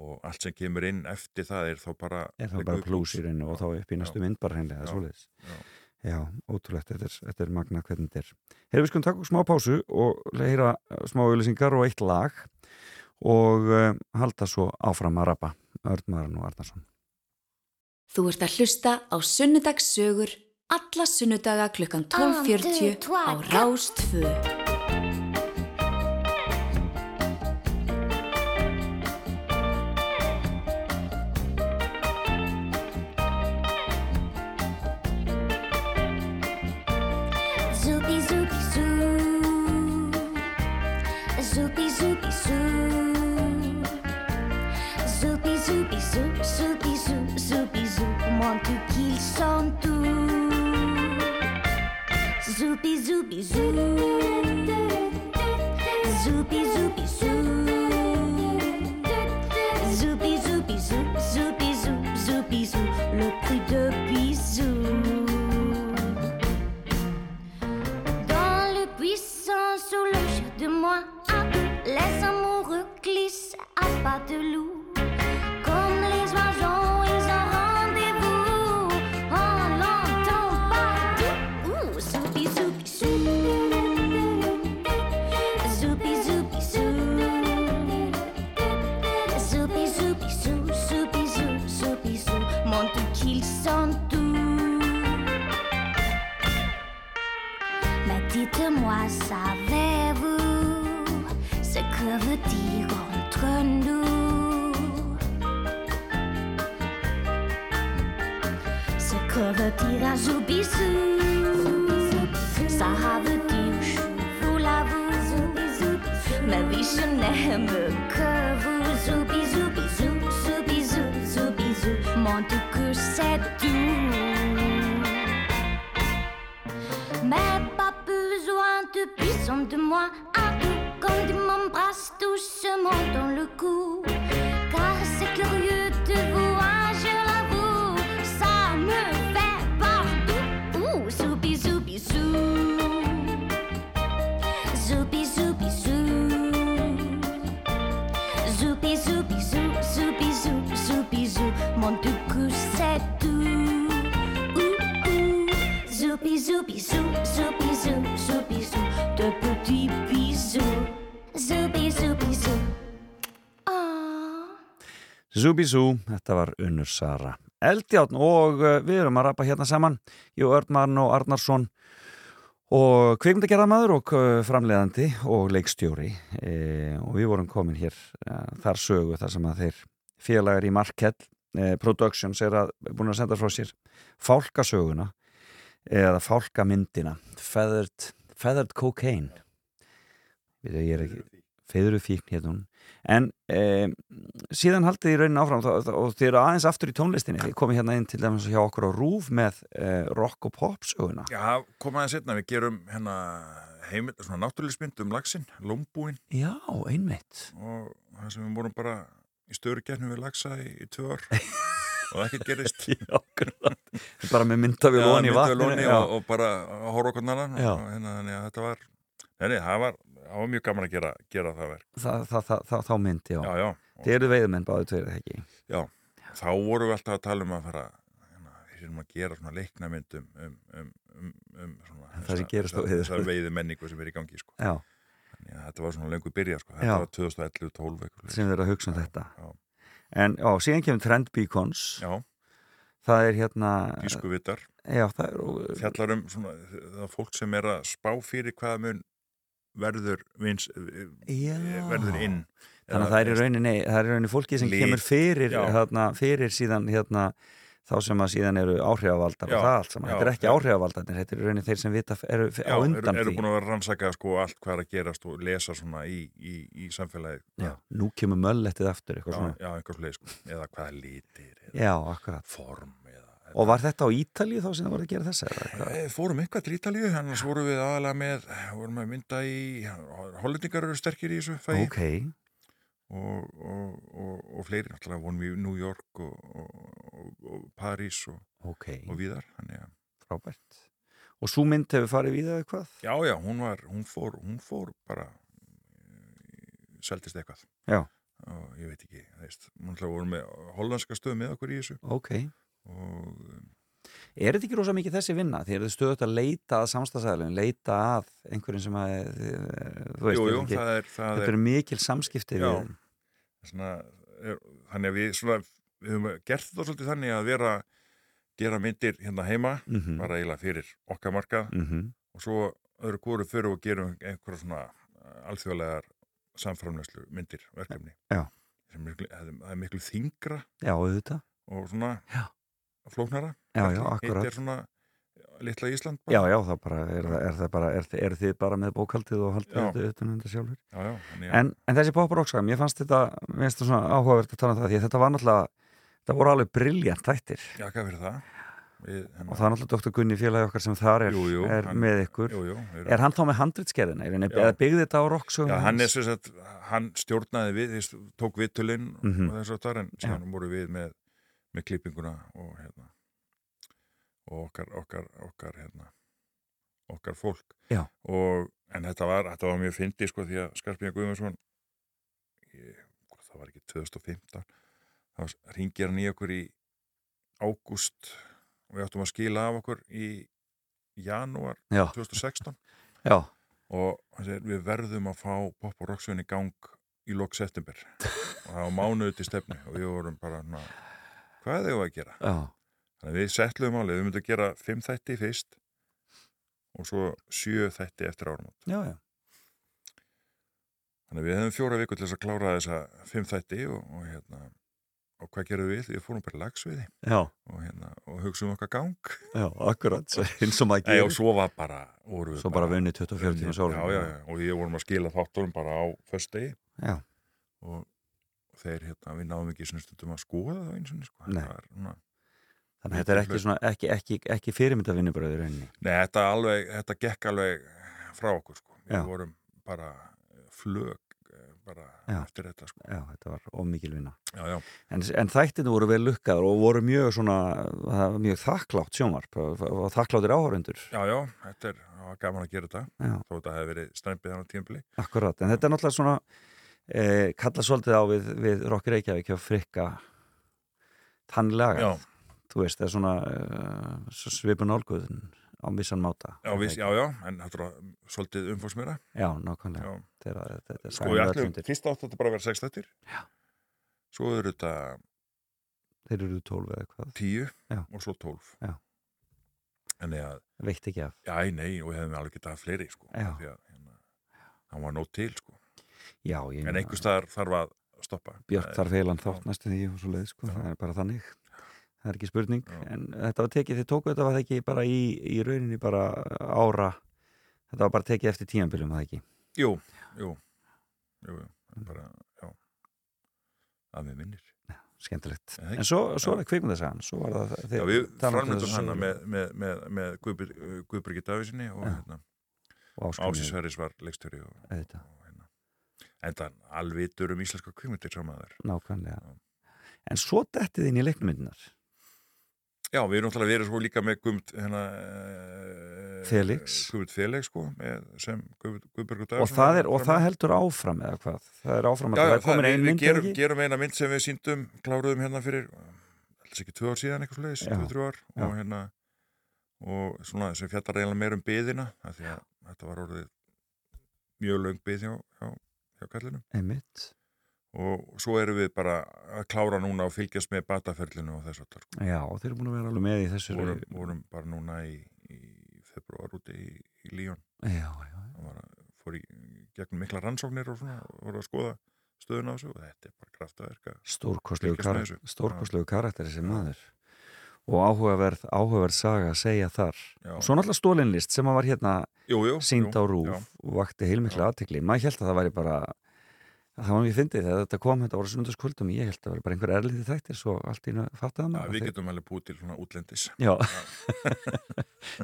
og allt sem kemur inn eftir það er þá bara er liggur bara í plús í rauninu og Já, þá upp í næstu já, mynd bara hreinlega Já, svoleiðis. já. Já, ótrúlegt, þetta er, þetta er magna hvernig þetta er. Hefur við skulum taka smá pásu og heyra uh, smá auðlýsingar og eitt lag og uh, halda svo áfram að rappa Örnmaran og Arnarsson. Þú ert að hlusta á Sunnudagssögur alla sunnudaga klukkan 12.40 á Rástvö. zoupi zou. Zoupi zoupi zou. Zoupi zoupi zou. Zoupi zou. Zoupi zou. Le prix de bisou. Dans le puissant sous de moi, ah, les amoureux glissent à pas de loup. Zubizú, þetta var Unnur Sara Eldjárn og uh, við erum að rappa hérna saman Jú Örnmarn og Arnarsson og kvikmyndagerðamaður og uh, framleiðandi og leikstjóri e, og við vorum komin hér uh, þar sögu þar sem að þeir félagar í Markell e, Productions er að, búin að senda frá sér fálkasöguna eða fálkamyndina Feathered, Feathered Cocaine. Við ég er ekki feðuru fíkn. hérna hún en e, síðan haldið í raunin áfram og, og þið eru aðeins aftur í tónlistinni þið komið hérna inn til dæmis hjá okkur á Rúf með e, rock og pop söguna. Já, koma aðeins setna, við gerum hérna heimild, svona náttúrulismynd um laxinn, lómbúinn Já, einmitt. Og það sem við vorum bara í störu gernum við lagsa í, í tvö ár. Og ekkert gerist. Já, bara með myndavél Já, lóni í myndavél vatninu ofan í já. og, og bara að horfa okkur og hérna, þannig að þetta var nei, það var, það var mjög gaman að gera, gera það verk. Það, það, það, það, þá mynd, já, já, já, þið eru veiðmenn báðu tveir eða ekki? Já, þá vorum við alltaf að tala um að fara hérna, að gera svona leiknamynd um, um, um, um, um svona, Það sem gerist á þessa- veiði- þessa veiði menningu sem er í gangi sko. þannig að þetta var svona lengur byrja sko. Þetta var 2011-12 sem eru að hugsa um þetta. já, en já, síðan kemur Trend Beacons. Já, það er hérna tísku vitar já, það er fjallar um svona, það fólk sem er að spá fyrir hvað mun verður vins, Já. verður inn. Þannig að það er í rauninni, er rauninni fólki sem Lit, kemur fyrir, já. hérna, fyrir síðan hérna, þá sem að síðan eru áhrifavaldar Já, og það allt saman, já, þetta er ekki já. áhrifavaldarnir þetta er í rauninni þeir sem vita, eru Já, á undan eru, eru því. búin að vera að rannsaka sko allt hvað er að gerast og lesa svona í, í, í samfélagið. Já, nú kemur möllettið aftur eitthvað já, svona, já, einhvers leið sko. Eða hvað litir eða já, akkurat. form og var þetta á Ítalíu þá sem það voru að gera þessa? Við fórum eitthvað til Ítalíu, annars vorum við aðalega með, vorum að mynda í, hollendingar eru sterkir í þessu fæði ok, og, og, og, og fleiri, náttúrulega vonum við í New York og, og, og París og, þannig að frábært. Og svo mynd hefur farið við eða eitthvað já, já, hún var, hún fór, hún fór bara eh, seldist eitthvað. Já. og ég veit ekki, þeist, náttúrulega vorum með hollandska stöð með okkur í þessu. Ok, og um, er þetta ekki rosa mikið þessi vinna því er þetta stöðut að leita að samstagsæðalum leita að einhverjum sem að eh, þú veist, jú, jú, ekki, er, þetta er eru mikil samskipti Já. við svona, er, þannig að við svona, við höfum gert þetta svolítið þannig að vera gera myndir hérna heima Mhm. bara eiginlega fyrir okkar markað Mhm. og svo öðru góru fyrir og gerum einhverja svona uh, alþjóðlegar samframlæslu myndir verkefni Já. er miklu, það er miklu þingra Já, auðvitað. og svona Já. Flóknara Já, já, akkurat. er svona litla Ísland Já, bara. já, það bara, er, er það bara, er, er þið bara með bókaldið og haldið Já. þetta utan um sjálfur? já, já, En, en þessi pop-rock-saga, mér fannst þetta, mér finnst þetta svona áhugavert að tala um það, því þetta var náttúrulega, það voru alveg briljant þættir já, hvað fyrir það við, hérna, og það er náttúrulega Dr. Gunni félagi okkar sem þar er, Jú, jú, er hann- með ykkur. jú, er, Er hann þá með handritskerðina, er Já. eða byggði þetta á rock-sögum? Já, hann hann stjórnaði við, tók vittulinn Mhm. og þess að það, en síðan voru við með, með klippinguna og hérna og okkar, okkar, okkar hérna okkar fólk. Og, en þetta var, þetta var mjög fyndi sko því að Skarpíða Guðmundsson það var ekki 2015 þá ringir hann í okkur í ágúst og við áttum að skila af okkur í janúar Já, 2016 já, og segir, við verðum að fá pop og rocksvein í gang í lok september. Og það var mánuð til stefnu og við vorum bara na, hvað er það að gera? já, Þannig að við setluðum álið, við myndum að gera fimm þætti fyrst og svo sjö þætti eftir árum já, já. þannig að við hefum fjóra viku til þess að klára þessa fimm þætti og, og hérna og hvað gerðum við? Við fórum bara í lagsviði Já, og, hérna, og og hugsa um okkar gang. Já, akkurat, eins og maður Nei, og gerir. svo var bara við Svo bara vunnið 24 tíma já, og við vorum að skila þátturum bara á föstudegi. Já, og þeir hérna, við náðum ekki svona stundum að skoða það eins og sko. Var svona- þannig að þetta er ekki, svona, ekki, ekki, ekki fyrirmynda vinnubröður rauninni? Nei, þetta, alveg, þetta gekk alveg frá okkur sko. við vorum bara flög eh, bara Já. eftir þetta sko. Já, þetta var ómikil vinna. En, en þættinu voru vel lukkaður og voru mjög svona, mjög þakklátt sjónvarp og þakkláttir áhörundur já, já, þetta er gaman að gera þetta þó þetta hefði verið strempið hann á tímpli akkurat, en þetta er náttúrulega svona eh, kalla svolítið á við, við Rokki Reykjavík og frikka tannlega já, þú veist, það er svona uh, svipun álguðun á vissan máta. Já, viss, já, já, en þetta var svolítið umfórsmjöra já, nákvæmlega. Þegar, þetta er sko, við ætlum, fyrst átt þetta bara að vera sex þettir Já. svo eru þetta þeir eru 12 eða hvað, tíu Já. og svo tólf. Já. en að, veitt ekki af. Já, nei, og við hefum alveg getað fleiri, sko, að hérna, hann var nót til, sko já, ég en meina, einhvers staðar þarf að stoppa. Björk þarf heilan þátt næstu því og svo leið, sko, það er bara þannig. Það er ekki spurning, Já. en þetta var tekið þið tóku þetta var ekki bara í, í rauninni bara ára, þetta var bara tekið eftir tíanbylum, það ekki? Jú, jú, jú, jú bara, að við Já, það en svo, svo er það kvikmyndasagan svo var það, já, við um framlöndum hana með, með, með, með Guðbyr, Guðbyrgi Davísinni og hérna, og Ásgrímur, Ásisverðis var leikstöri og, og en það alvitur um íslenska kvikmyndir samaður nákvæmlega. En svo dettið inn í leiknumyndinar Já, við erum náttúrulega verið svo líka með Guðmund hérna, eh, Felix. Guðmund Felix sko, sem Guð, Guðbergur og það, er, og það heldur áfram eða hvað? Það er áfram að Já, það er komin ein við, við mynd gerum, eina mynd sem við síndum kláruðum hérna fyrir alls ekki tvö ár síðan eitthvað slegis, Já. tvö, þrjú ár og hérna og svona sem fjallar eiginlega meir um byðina af því að þetta var orðið mjög löng byð hjá, hjá, hjá kallinum einmitt, og svo erum við bara að klára núna og fylgjast með bataferlinu og þess að sko. já, þeir eru búin að vera alveg með í þessu vorum, vorum bara núna í, í februar úti í, í Líón já, já, hann var að fór í gegnum mikla rannsóknir og svona og voru að skoða stöðun á þessu og þetta er bara kraftaverk að stórkostlegu, Fylgjast með kar þessu. stórkostlegu karakter þessi maður og áhugaverð, áhugaverð saga að segja þar. Já, svo náttúrulega stólinlist sem að var hérna jú, jú, sínd á jú, rúf já. og vakti heilmikla aðtekli maður held að það væri bara það var mjög fyndið þegar þetta kom þetta voru sunnundaskvöldum ég held að það væri bara einhver erliti þættir svo allt í nú fattaði Já, maður við Þeir- getum alveg búið til svona útlendis.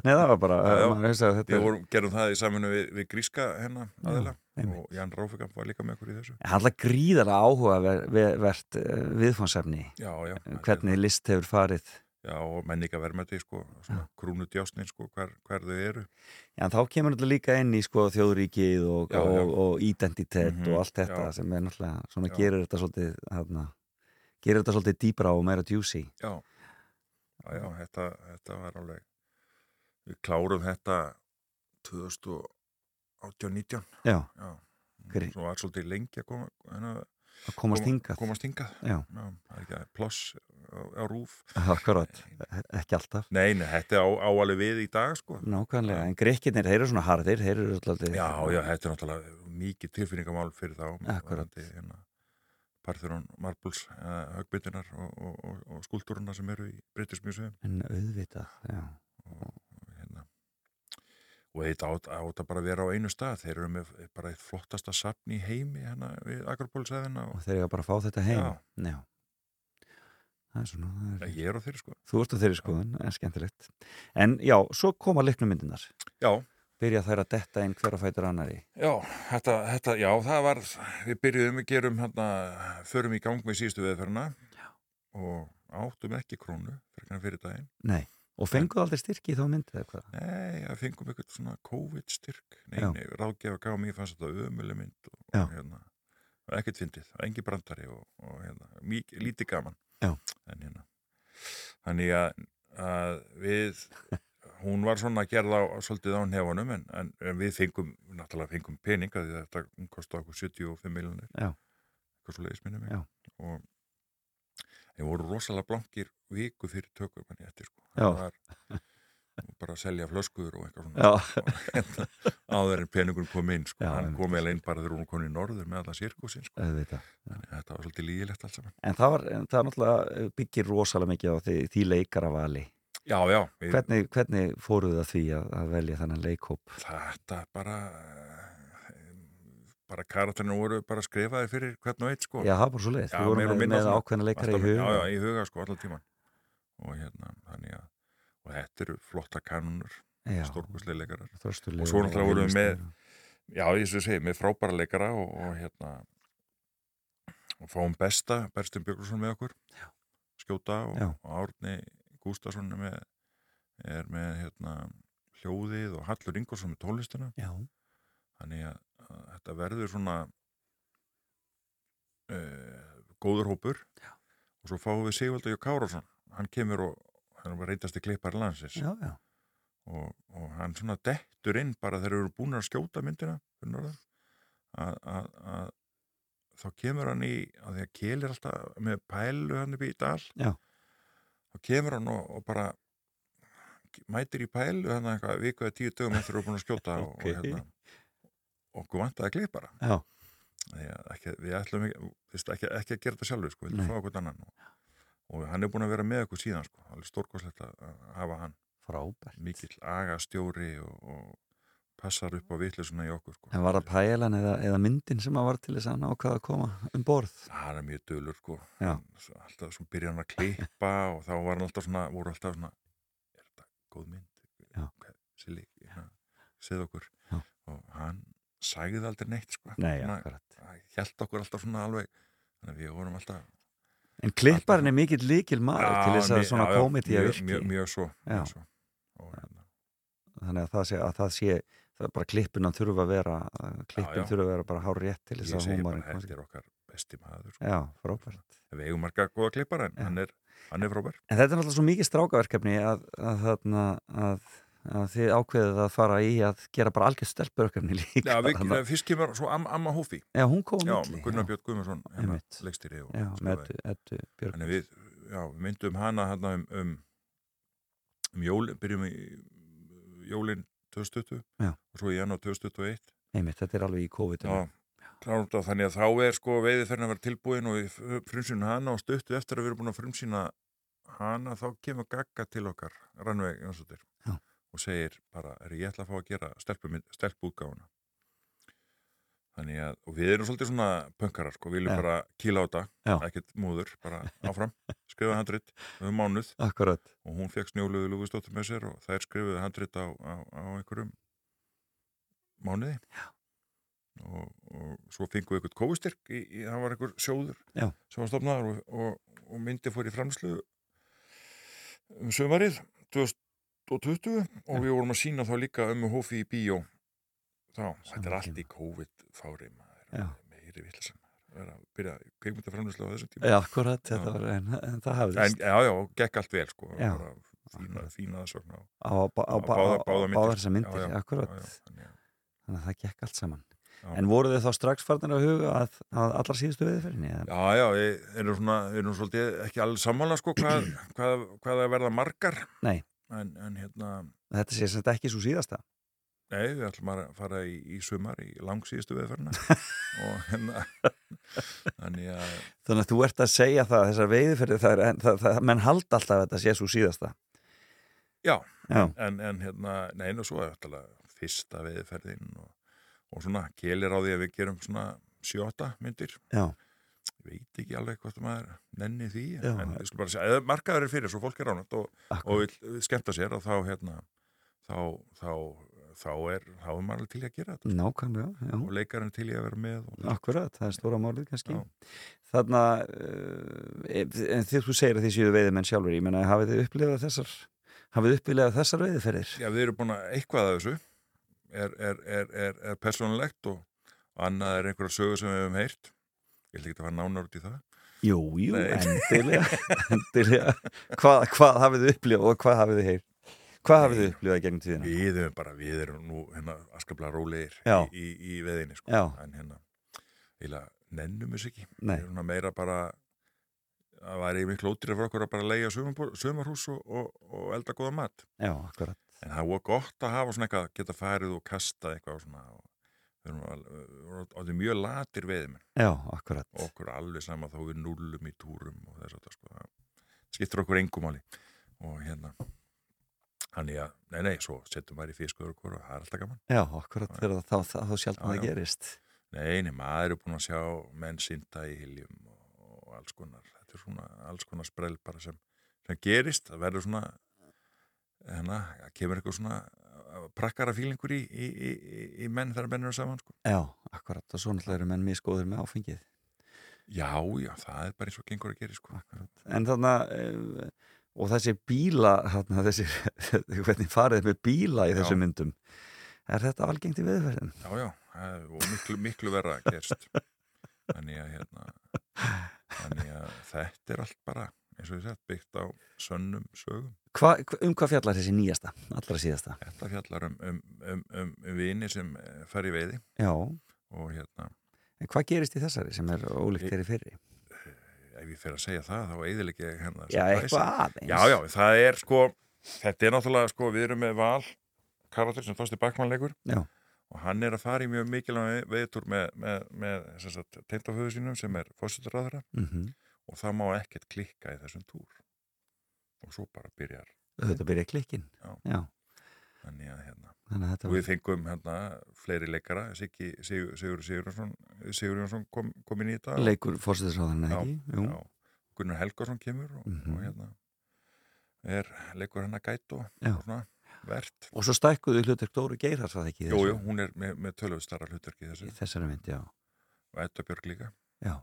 Það var bara við er gerum það í saminu við, við gríska aðila einmitt. og Jan Ráfikamp var líka með okkur í þessu. Handla gríðarlega áhugavert uh, viðfónsefni já, já, þetta er hvernig list hefur farið já, og menningavermæti sko, svona krúnu djásnin sko, hver, hver þau eru. Já, en þá kemur þetta líka inn í sko, þjóðríkið og, Já, já. og, og identitet Mhm, og allt þetta já. sem er náttúrulega svona gerir þetta svolítið hana, gerir þetta svolítið dýbra og meira juicy. Já, já, þetta, þetta var alveg við klárum þetta 2018-19 Já, já, svo var svolítið lengi að koma, hana, að komast hingað. komast hingað. Já, já, ekki ploss á, rúf. Akkurat, ekki alltaf. Nei, nei, þetta er á, á alveg við í dag sko. Nákvæmlega, en grekkirnir, þeir eru svona harðir þeir eru svolítið Já, já, þetta er náttúrulega mikið tilfinningamál fyrir þá. Akkurat. hérna, Partheron, Marbles uh, högbyndinar og, og, og, og skúltúruna sem eru í British Museum. En auðvitað, já. Og, og þetta átt, átt að bara vera á einu stað. Þeir eru með bara eitt flottasta safn í heimi hérna við Akropólsæðina og og þeir eru bara að fá þetta heim. Já. já. Það er svona það er, ég er á þeirri sko Þú ert á þeirri skoðun, en skemmtilegt. En já, svo koma leiknumyndinar Já, byrja þær að detta inn hver að fætur annari já, þetta, þetta, já, það var við byrjuðum, við gerum hérna förum í gang með síðustu veðferðina og áttum ekki krónu fyrir daginn. Nei, og fenguðu aldrei styrki í þá myndið eða hvað? Nei, það fengum eitthvað svona COVID-styrk Nei, Já. nei, ráðgefa gaf mér fannst þetta ömuleg mynd og, og hérna, ekkert fyndið, engi brandari og, og hérna, mjög, lítið gaman Já. en hérna þannig að, að við hún var svona að gera það svolítið á nefanum en, en, við fengum náttúrulega fengum pening að því þetta kosti okkur 75 miljonir Já. eitthvað svo leiðis minni mig Já. og þeir voru rosalega blankir viku fyrir tökum en eftir sko Já. það var bara að selja flöskuður og eitthvað svona Já, áður en peningur kom inn sko. Já, hann kom eða inn bara þegar hún kom í norður með allan sirkusin sko. þetta var svolítið lígilegt saman En það, var, en það náttúrulega byggir rosalega mikið á því, því leikaravali Já, já, við, Hvernig, hvernig fóruð það því að, að velja þannig leikhóp? þetta bara eh, bara karakterinu voru bara skrifaði fyrir hvern og eitt sko Já, það var bara svo leið. Já, Þú voru meira og með, með ákveðna leikari í Alltaf- huga. Já, já, í huga sko allan tíman og hérna, þannig að og þetta eru flotta kanunur já. stórkustlega leikarar Og svo náttúrulega vorum við með-. Já, ég svo segi, með frábæra leikara og, og hérna og fáum besta, Berstin Björgursson með okkur Já. skjóta og, og Árni Gústason er með, er með hérna, hljóðið og Hallur Ingolson með tónlistina Já, þannig að þetta verður svona uh, góður hópur. Já. og svo fáum við Sigvaldi Jón Kárásson hann kemur og hann var reyndasti klippar landsins. Já, já. og, og hann svona dettur inn bara þegar við erum búin að skjóta myndina að, að, að þá kemur hann í að því að Kjell er alltaf með pælu hann upp í dal. Þá kemur hann og, og bara mætir í pælu hann eitthvað viku eða tíu dögum eftir að við erum búin að skjóta og, Ok. og hérna okkur vantaði að klippara Já, ekki, við ætlum ekki, ekki, ekki að gera þetta sjálfur sko, við ætlum að fá okkur annan og, og hann er búin að vera með okkur síðan sko, alveg stórkoslegt að hafa hann frábært. mikill agastjóri og, og passar upp á vitlisuna í okkur sko. En var það pælan eða, eða myndin sem að var til þess að nákvæða að koma um borð? hann er mjög dölur sko. Hann- svo alltaf svo byrja hann að klippa og þá var hann alltaf svona, voru alltaf svona er þetta góð mynd Silli, hérna, segð okkur Já. og hann sagði aldrei neitt sko. Nei, akkurat. held okkur alltaf svona alveg þannig að við vorum alltaf En klipparinn er mikill líkil maður til þess að svona já, já, komedi að virki. mjög, mjög svo, Já. mjög svo. Og, hérna, Þannig að það sé, að það sé það bara klippin að þurfa að vera klippin já. þurfa að vera bara hár rétt til þess ég að segi bara þetta er okkar besti maður sko. Já, frábært. við eigum marga góða klippara en Já. hann er, hann er frábær En þetta er náttúrulega svo mikið strákaverkefni að, að, að, að þið ákveðið að fara í að gera bara algjörð stelpurverkefni líka. Já, við, fyrst kemur svo Am, Amma Hófi já, hún kom Já, á milli, Gunnar. Björn Guðmundsson hérna, leikstýri og Já, með Eddu Björg. Þannig við, já, við myndum hana hérna um, um, um jólin, byrjum í jólin 2020 Já. og svo í janúar 2021 Einmitt, þetta er alveg í COVID. Já, klárum þetta þannig að þá er sko veiði fyrir að vera tilbúin og við frumsýnum hana og stuttu eftir að við erum búin að frumsýna hana þá kemur Gagga til okkar Rannveig Jónsdóttir Já. Og segir bara, er ég ætla að fá að gera stelpútgáfuna þannig að, og við erum svolítið svona pönkarar sko, við viljum bara kýla á þetta ekkert múður, bara áfram skrifa handrit um mánuð. Akkurat. og hún fekk snjóluðu Lúfustóttur með sér og þær skrifuðu handrit á, á, á einhverjum mánuði. Og, og svo fengum við eitthvað kóistyrk í, í, það var einhver sjóður Já. sem var stofnaður og, og, og myndi fór í framslu um sömarið 2020 og við vorum að sína þá líka um hófi í bíó. Þá, þetta er allt í COVID-fári meiri vittlisam að byrja kveikmyndaframlýslu á þessum tíma. Já, akkurat, þetta var, en, en það hafðist. en, já, já, og gekk allt vel sko, Já. bara fína, fína aðsögn á, á, á, á, á, báða- á, báðar þessar myndir, akkurat. þannig að- að það gekk allt saman. En voru þið þá strax farnir að huga að, að allar síðustu viðferðinni? Já, já, við erum svona, erum svolítið ekki alveg sammála sko hvað, hvað, hvað það verða margar. Nei. En, en hérna, Þetta sé þetta ekki svo síðasta. nei, við ætlum að fara í, í sumar í langsíðustu viðferðina og hérna þannig að, Þannig að þú ert að segja það, þessar veiðferði, það er, en, það, það, menn halda alltaf að þetta sé svo síðasta. já, Já, en, en hérna neina, svo er þetta fyrsta viðferðin og, og svona, kelir á því að við gerum svona 7-8 myndir já, ég veit ekki alveg hvort maður nenni því, Já. en við skulum bara segja, eða markaður er fyrir, svo fólk er ánægt og, og vil, skemmta sér og þá hérna þá, þá, þá er þá er maður til að gera þetta Nákvæmlega, já. og leikarinn til að vera með og, Akkurat, það er stóra málið kannski. Þannig að, uh, en þegar þú segir að þið séu veiðimenn sjálfur, ég menna, hafið þið upplifað þessar, hafið þið upplifað þessar veiðiferðir? já, við erum búin að eitthvað af þessu er, er, er, er, er persónulegt og annað er einhverja sögur sem við hefum heyrt ég ætla ekki að fara nánar út í það Jú, jú, endilega, endilega. Hvað, hvað hafið þið upplifað og hvað hafið þið heyrt? Hvað hafið þið upplifað gegnum tíðina? við erum bara, við erum nú hérna askaplega rólegir í, í, í veðinni sko. Já. en hérna, eiginlega nennum þess ekki Nei. við erum meira bara það væri miklu ótrýra fyrir okkur að bara leia sömarhús og, og, og elda góða mat Já, akkurat. En það var gott að hafa svona eitthvað, geta farið og kasta eitthvað og svona og við erum al- við erum orðið mjög latir veðum Já, akkurat. og okkur alveg sama þá við nullum í túrum og þess að sko, það skiptir okkur engum máli og hérna, Þannig að, nei, nei, svo setjum maður í fiskur og það er alltaf gaman. Já, akkurat þegar þá, þá, þá sjálf já. gerist. Nei, nei, maður er búin að sjá menn synda í hiljum og, og alls konar, þetta er svona alls konar sprell bara sem, sem gerist, það verður svona, hérna, það kemur eitthvað svona prakkara fílingur í, í, í, menn þegar menn eru saman, sko. Já, akkurat, og svo náttúrulega eru menn misgóður með áfengið. Já, já, það er bara eins og gengur að gera, sko. En þannig að, og þessi bíla, þarna, þessi, hvernig farið með bíla í Já. þessum myndum, er þetta algengt í viðferðin? Já, já, og miklu, miklu verra gerst. Þannig að, hérna, þannig að þetta er allt bara, eins og ég sett, byggt á sönnum sögum. Hva, um hvað fjallar þessi nýjasta, allra síðasta? Þetta fjallar um, um, um, um, vini sem eh, fer í veiði Já, og hérna, en hvað gerist í þessari sem er ólíkt þeirri fyrri? ef ég fer að segja það, þá eiðileg ég hérna Já, eitthvað aðeins. Já, já, það er sko, þetta er náttúrulega sko, við erum með val karakter sem Þorsti Bakmann leikur Já. og hann er að fara í mjög mikilvæg veitur með, með, með sem sagt, teintaföðu sínum sem er fósituráðara Mm og það má ekkert klikka í þessum túr og svo bara byrjar Þetta byrja klikkin. Já. Já, þannig að hérna þannig að við fengum hérna fleiri leikara Sigur, Sigur, Sigurjónsson Sigur Jónsson kom, kom inn í þetta leikur fórsetisráðan Já, ekki? Já, Gunnar Helgarsson kemur og, Mhm. og hérna er leikur hennar gæt og, og svona verðt Og svo stækkuðu hlutverk Dóru Geirhars var það ekki í Jú, jú, þessu- hún er með, með tölvöld starra hlutverki þessari mynd, já. og Edda Björg líka já.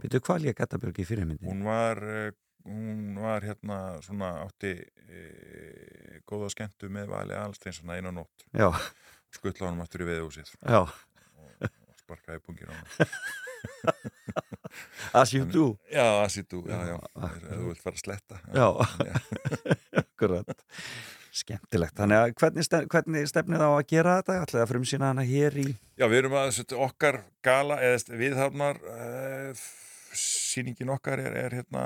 Býtu hvað lék Edda í fyrirmyndi? hún var eh, hún var hérna svona átti e, góða skemmtu með Vali Alsteins svona einu nótt skuttla honum aftur í veðhúsið og, og sparkaði pungir á hann as you do. Já, as you do, já, já, Já, þú vilt fara að sletta. Já. Akkurat. Skemmtilegt. Þannig að hvernig, stef, hvernig stefnið á að gera þetta? Ætlaði að frumsýna hana hér í... Já, við erum að setja okkar gala eða viðhafnar uh, sýningin okkar er, er hérna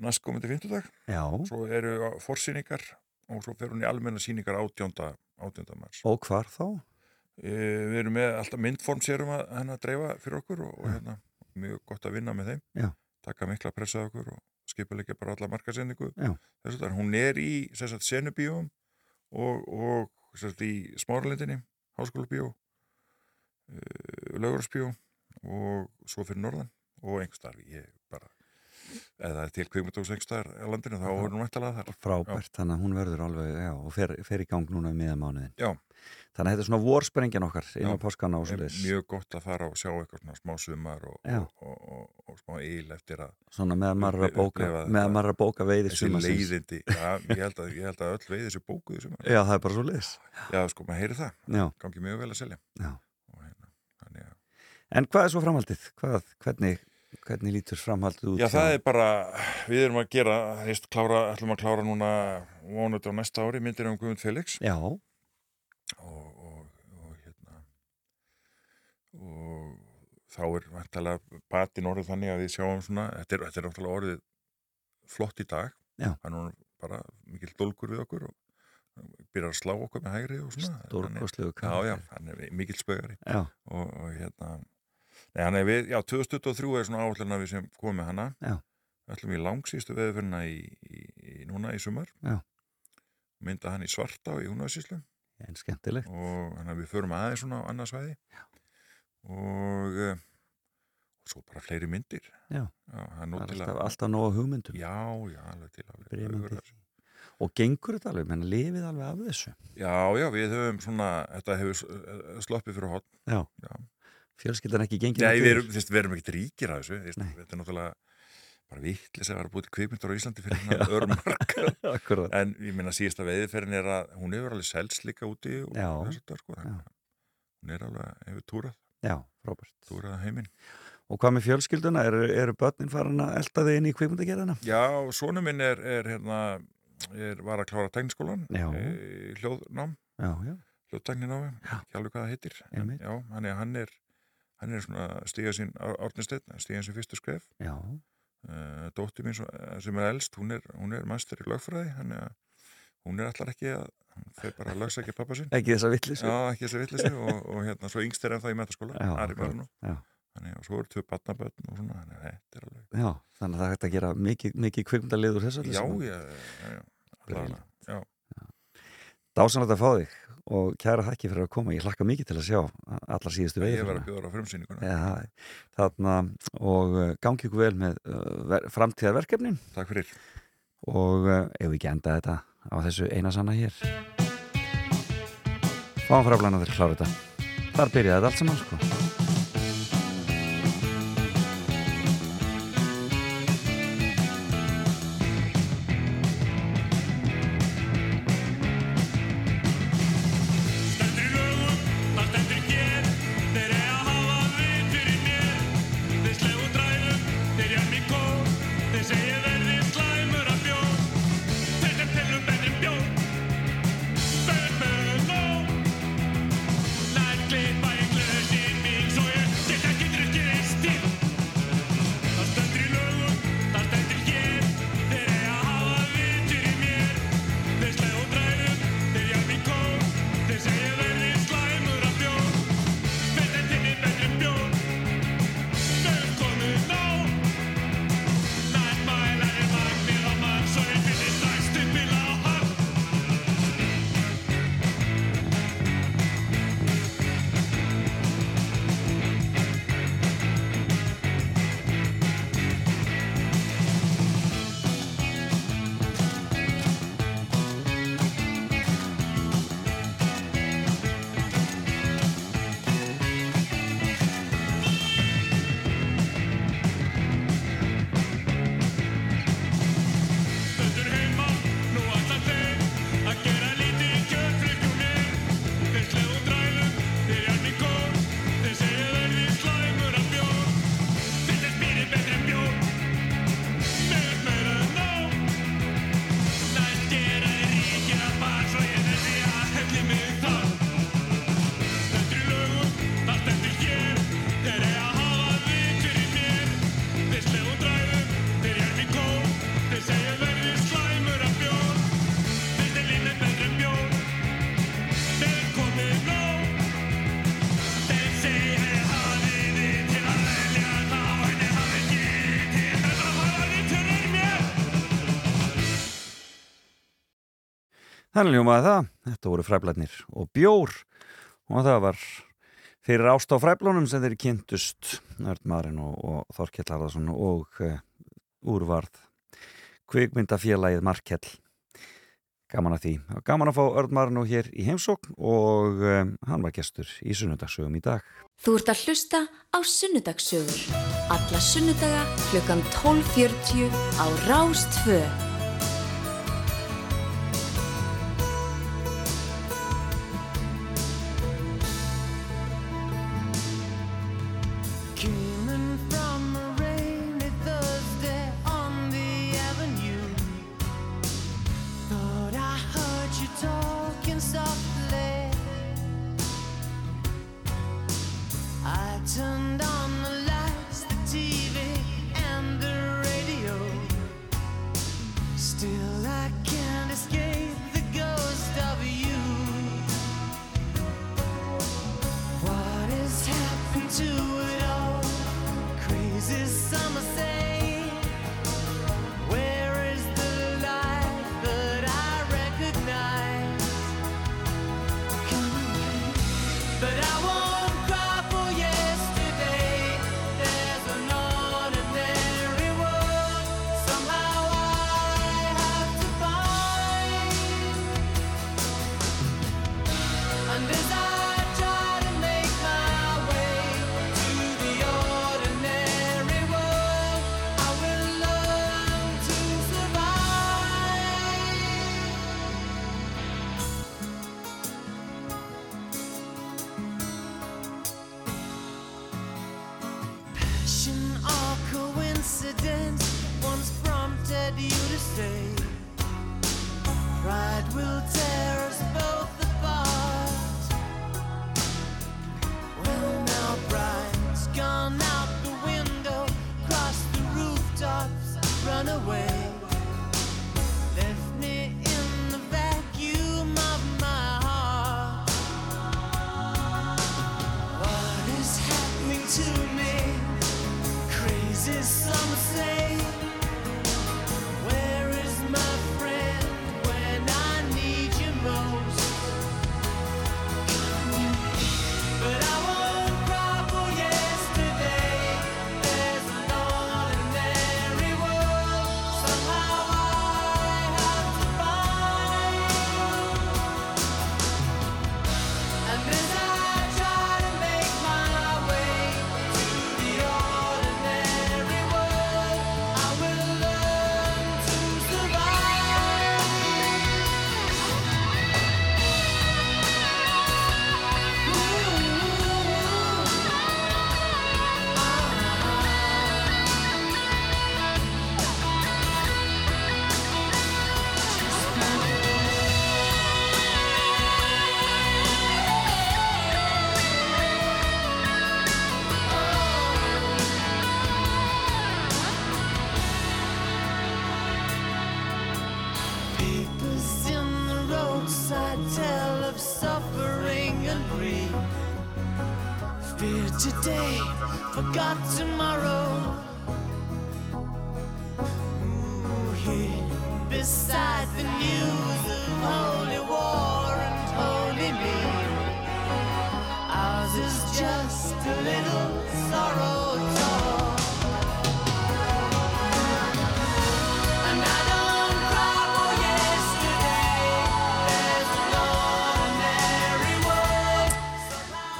næstkomandi fimmtudag Já, svo eru forsýningar og svo fer hún í almenna átjónda átjónda mars. og hvar þá? Uh, við erum með alltaf myndform sérum að hennar dreifa fyrir okkur og, og hérna mjög gott að vinna með þeim Já. taka mikla pressa á okkur og skipulegja bara alla markasendingu hún er í senubíum og, og sagt, í smáralindinni háskóla bíó uh, lögursbíó og svo fyrir norðan og einhverstaðar ég bara eða það til á landinu þá er hún mættalega þar Frábært, þannig að hún verður alveg, já, og fer, fer í gang núna um miðamánuðin. Já. Þannig að þetta er svona vorsprengjan okkar inn á Já. páskana og svoleiðis. mjög gott að fara og sjá eitthvað svona smá sumar og, Já. og, og, og, smá íl eftir að Svona meðan maður að bóka, að bóka veiðir sumarsins. leiðindi já, ég, held að, ég held að öll veiði þessu bókuðu sumar Já, það er bara svo leiðis. já, sko, maður heyri það, Já, gangi mjög vel að selja já. hérna, að En hvað er svo framhaldið? Hvað, hvernig, hvernig lítur framhaldið út? Já, það er bara, við erum að gera, heist, klára, ætlum að klára núna vonuð á næsta ári, myndir um Guðmund Felix. Já, og, og, og hérna og þá er vantalega batin orðið þannig að við sjáum svona, þetta er, þetta er náttúrulega orðið flott í dag, Já. hann er bara mikil dólgur við okkur og byrjar að slá okkur með hægri og svona. Stórkostlegu Já, já, hann er mikil spögari Já, og, og hérna Hann er við, já, 2023 er svona áhullina við sem komum með hana Já. Við ætlum í langsýstu veðurferna í, í, í, núna í sumar Já. Mynda hann í svarta í húnaðsíslu en skemmtilegt. og hann að við förum aðeins svona á annað svæði Já. og uh, og svo bara fleiri myndir Já. það Það til alltaf, að alltaf nóg að hugmyndum. Já, já, alveg til alveg Bréfmyndir. alveg- Og gengur þetta alveg, menn lifið alveg af þessu. Já, já, við höfum svona þetta hefur eh, sloppið fyrir hot Já. Já. Fjölskyldan ekki gengið Nei, við erum, við erum ekkert ríkir að þessu Nei. þetta er náttúrulega bara vittlis að vera búið til kvikmyndur á Íslandi fyrir hérna örmarka Akkurat. en ég minna síðasta veiðferðin er að hún hefur alveg selst líka úti og þess að sko, að hún er alveg, hefur túrað, Já, túrað heiminn. Og hvað með fjölskylduna? Eru, eru börnin farin að elda þig inn í kvikmyndagerðina? Já, sonu minn er, er hérna er, var að klára e, hljóðnám, Já. ekki alveg hvað það heitir en, já, hann er, hann er svona stíðað sín árnistegna, stíðað sín fyrsta skref. Uh, dóttir mín eh, sem er elst hún er, er master í lögfræði hann er, hún er allar ekki að þau bara lögsa ekki pappa sín ekki þess að vittlisi og, og, og hérna svo yngst er ennþá í metaskóla þannig að svo eru tvö batnabötn og svona þannig að þetta er alveg já, þannig að það hægt að gera mikið, mikið kvimdalið úr þessu já, já, já, já Dásanlega að fá þig og kæra þakki fyrir að koma. Ég hlakka mikið til að sjá alla síðustu veið. Ég var að bjóða á frumsýninguna. Ja, þarna, og uh, gangi ykkur vel með uh, framtíðarverkefnin. Takk fyrir. Og uh, ef við ekki enda þetta á þessu einasanna hér. Fáum frá blæna þegar kláru þetta. Þar byrjaði þetta allt saman sko. Þannig ljómaði það, þetta voru fræblarnir og bjór. Og það var fyrir ást á fræblunum sem þeir kynntust Nördmarinn og, og Þorkjell Harðarsson og uh, úrvarð kvikmyndafélagið Markell. Gaman að því. Gaman að fá Ördmarinn og hér í heimsókn og um, hann var gestur í sunnudagsögum í dag. Þú ert að hlusta á sunnudagsögur alla sunnudaga klukkan 12.40 á Rástföð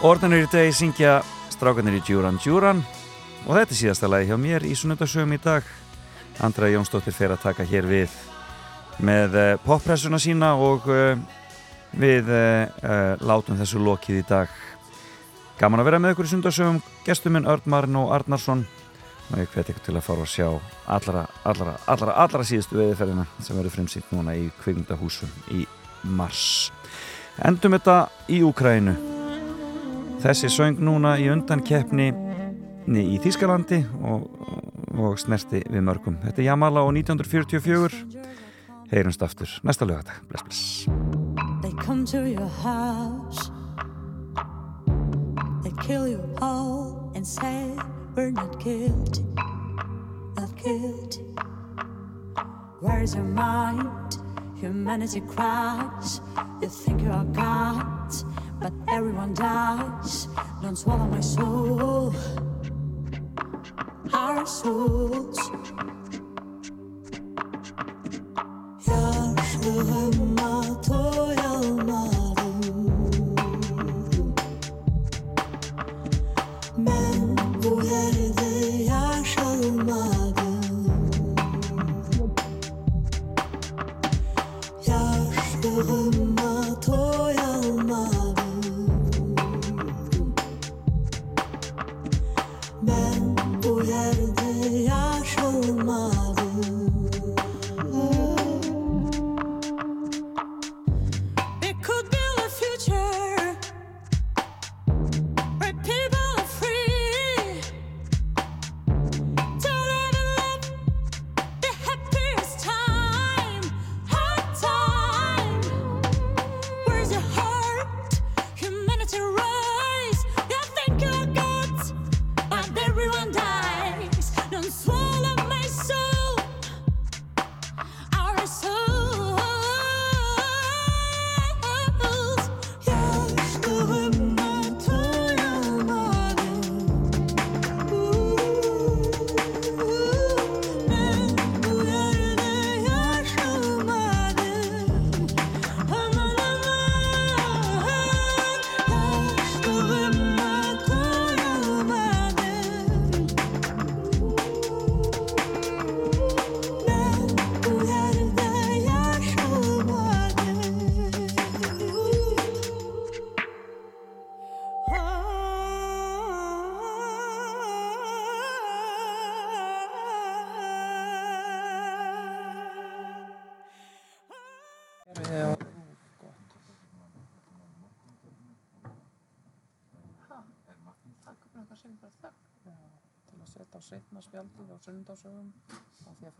Ordinary Day syngja strákanir í Djúran Djúran. Og þetta er síðasta lagi hjá mér í sunnudasögum í dag. Andra Jónsdóttir fer að taka hér við með uh, poppressuna sína og uh, við uh, látum þessu lokið í dag. Gaman að vera með ykkur í sunnudasögum gestuminn Örn Marn og Arnarsson. Og ég hveti ykkur til að fara og sjá allra, allra, allra, allra síðustu veðiferðina sem verður fremsýtt núna í kvikmyndahúsum í mars. Endum þetta í Úkrænu Þessi söng núna í undankeppni í Þískalandi og, og snerti við mörgum. Þetta er Jamala og 1944. Heyrumst aftur næsta lögadag. Bless, bless. They come to your house. They kill you all and say we're not guilty, not guilty. Where's your mind? Humanity cries. You everyone dies. Don't swallow my soul. Our souls.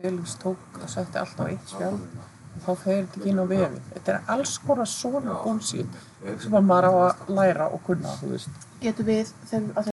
Felix tók og setti allt á eitt spjald. Og þá fer þetta ekki inn á vefi þetta er alls konar svona bullshit sem að maður á að læra og kunna Getum við, að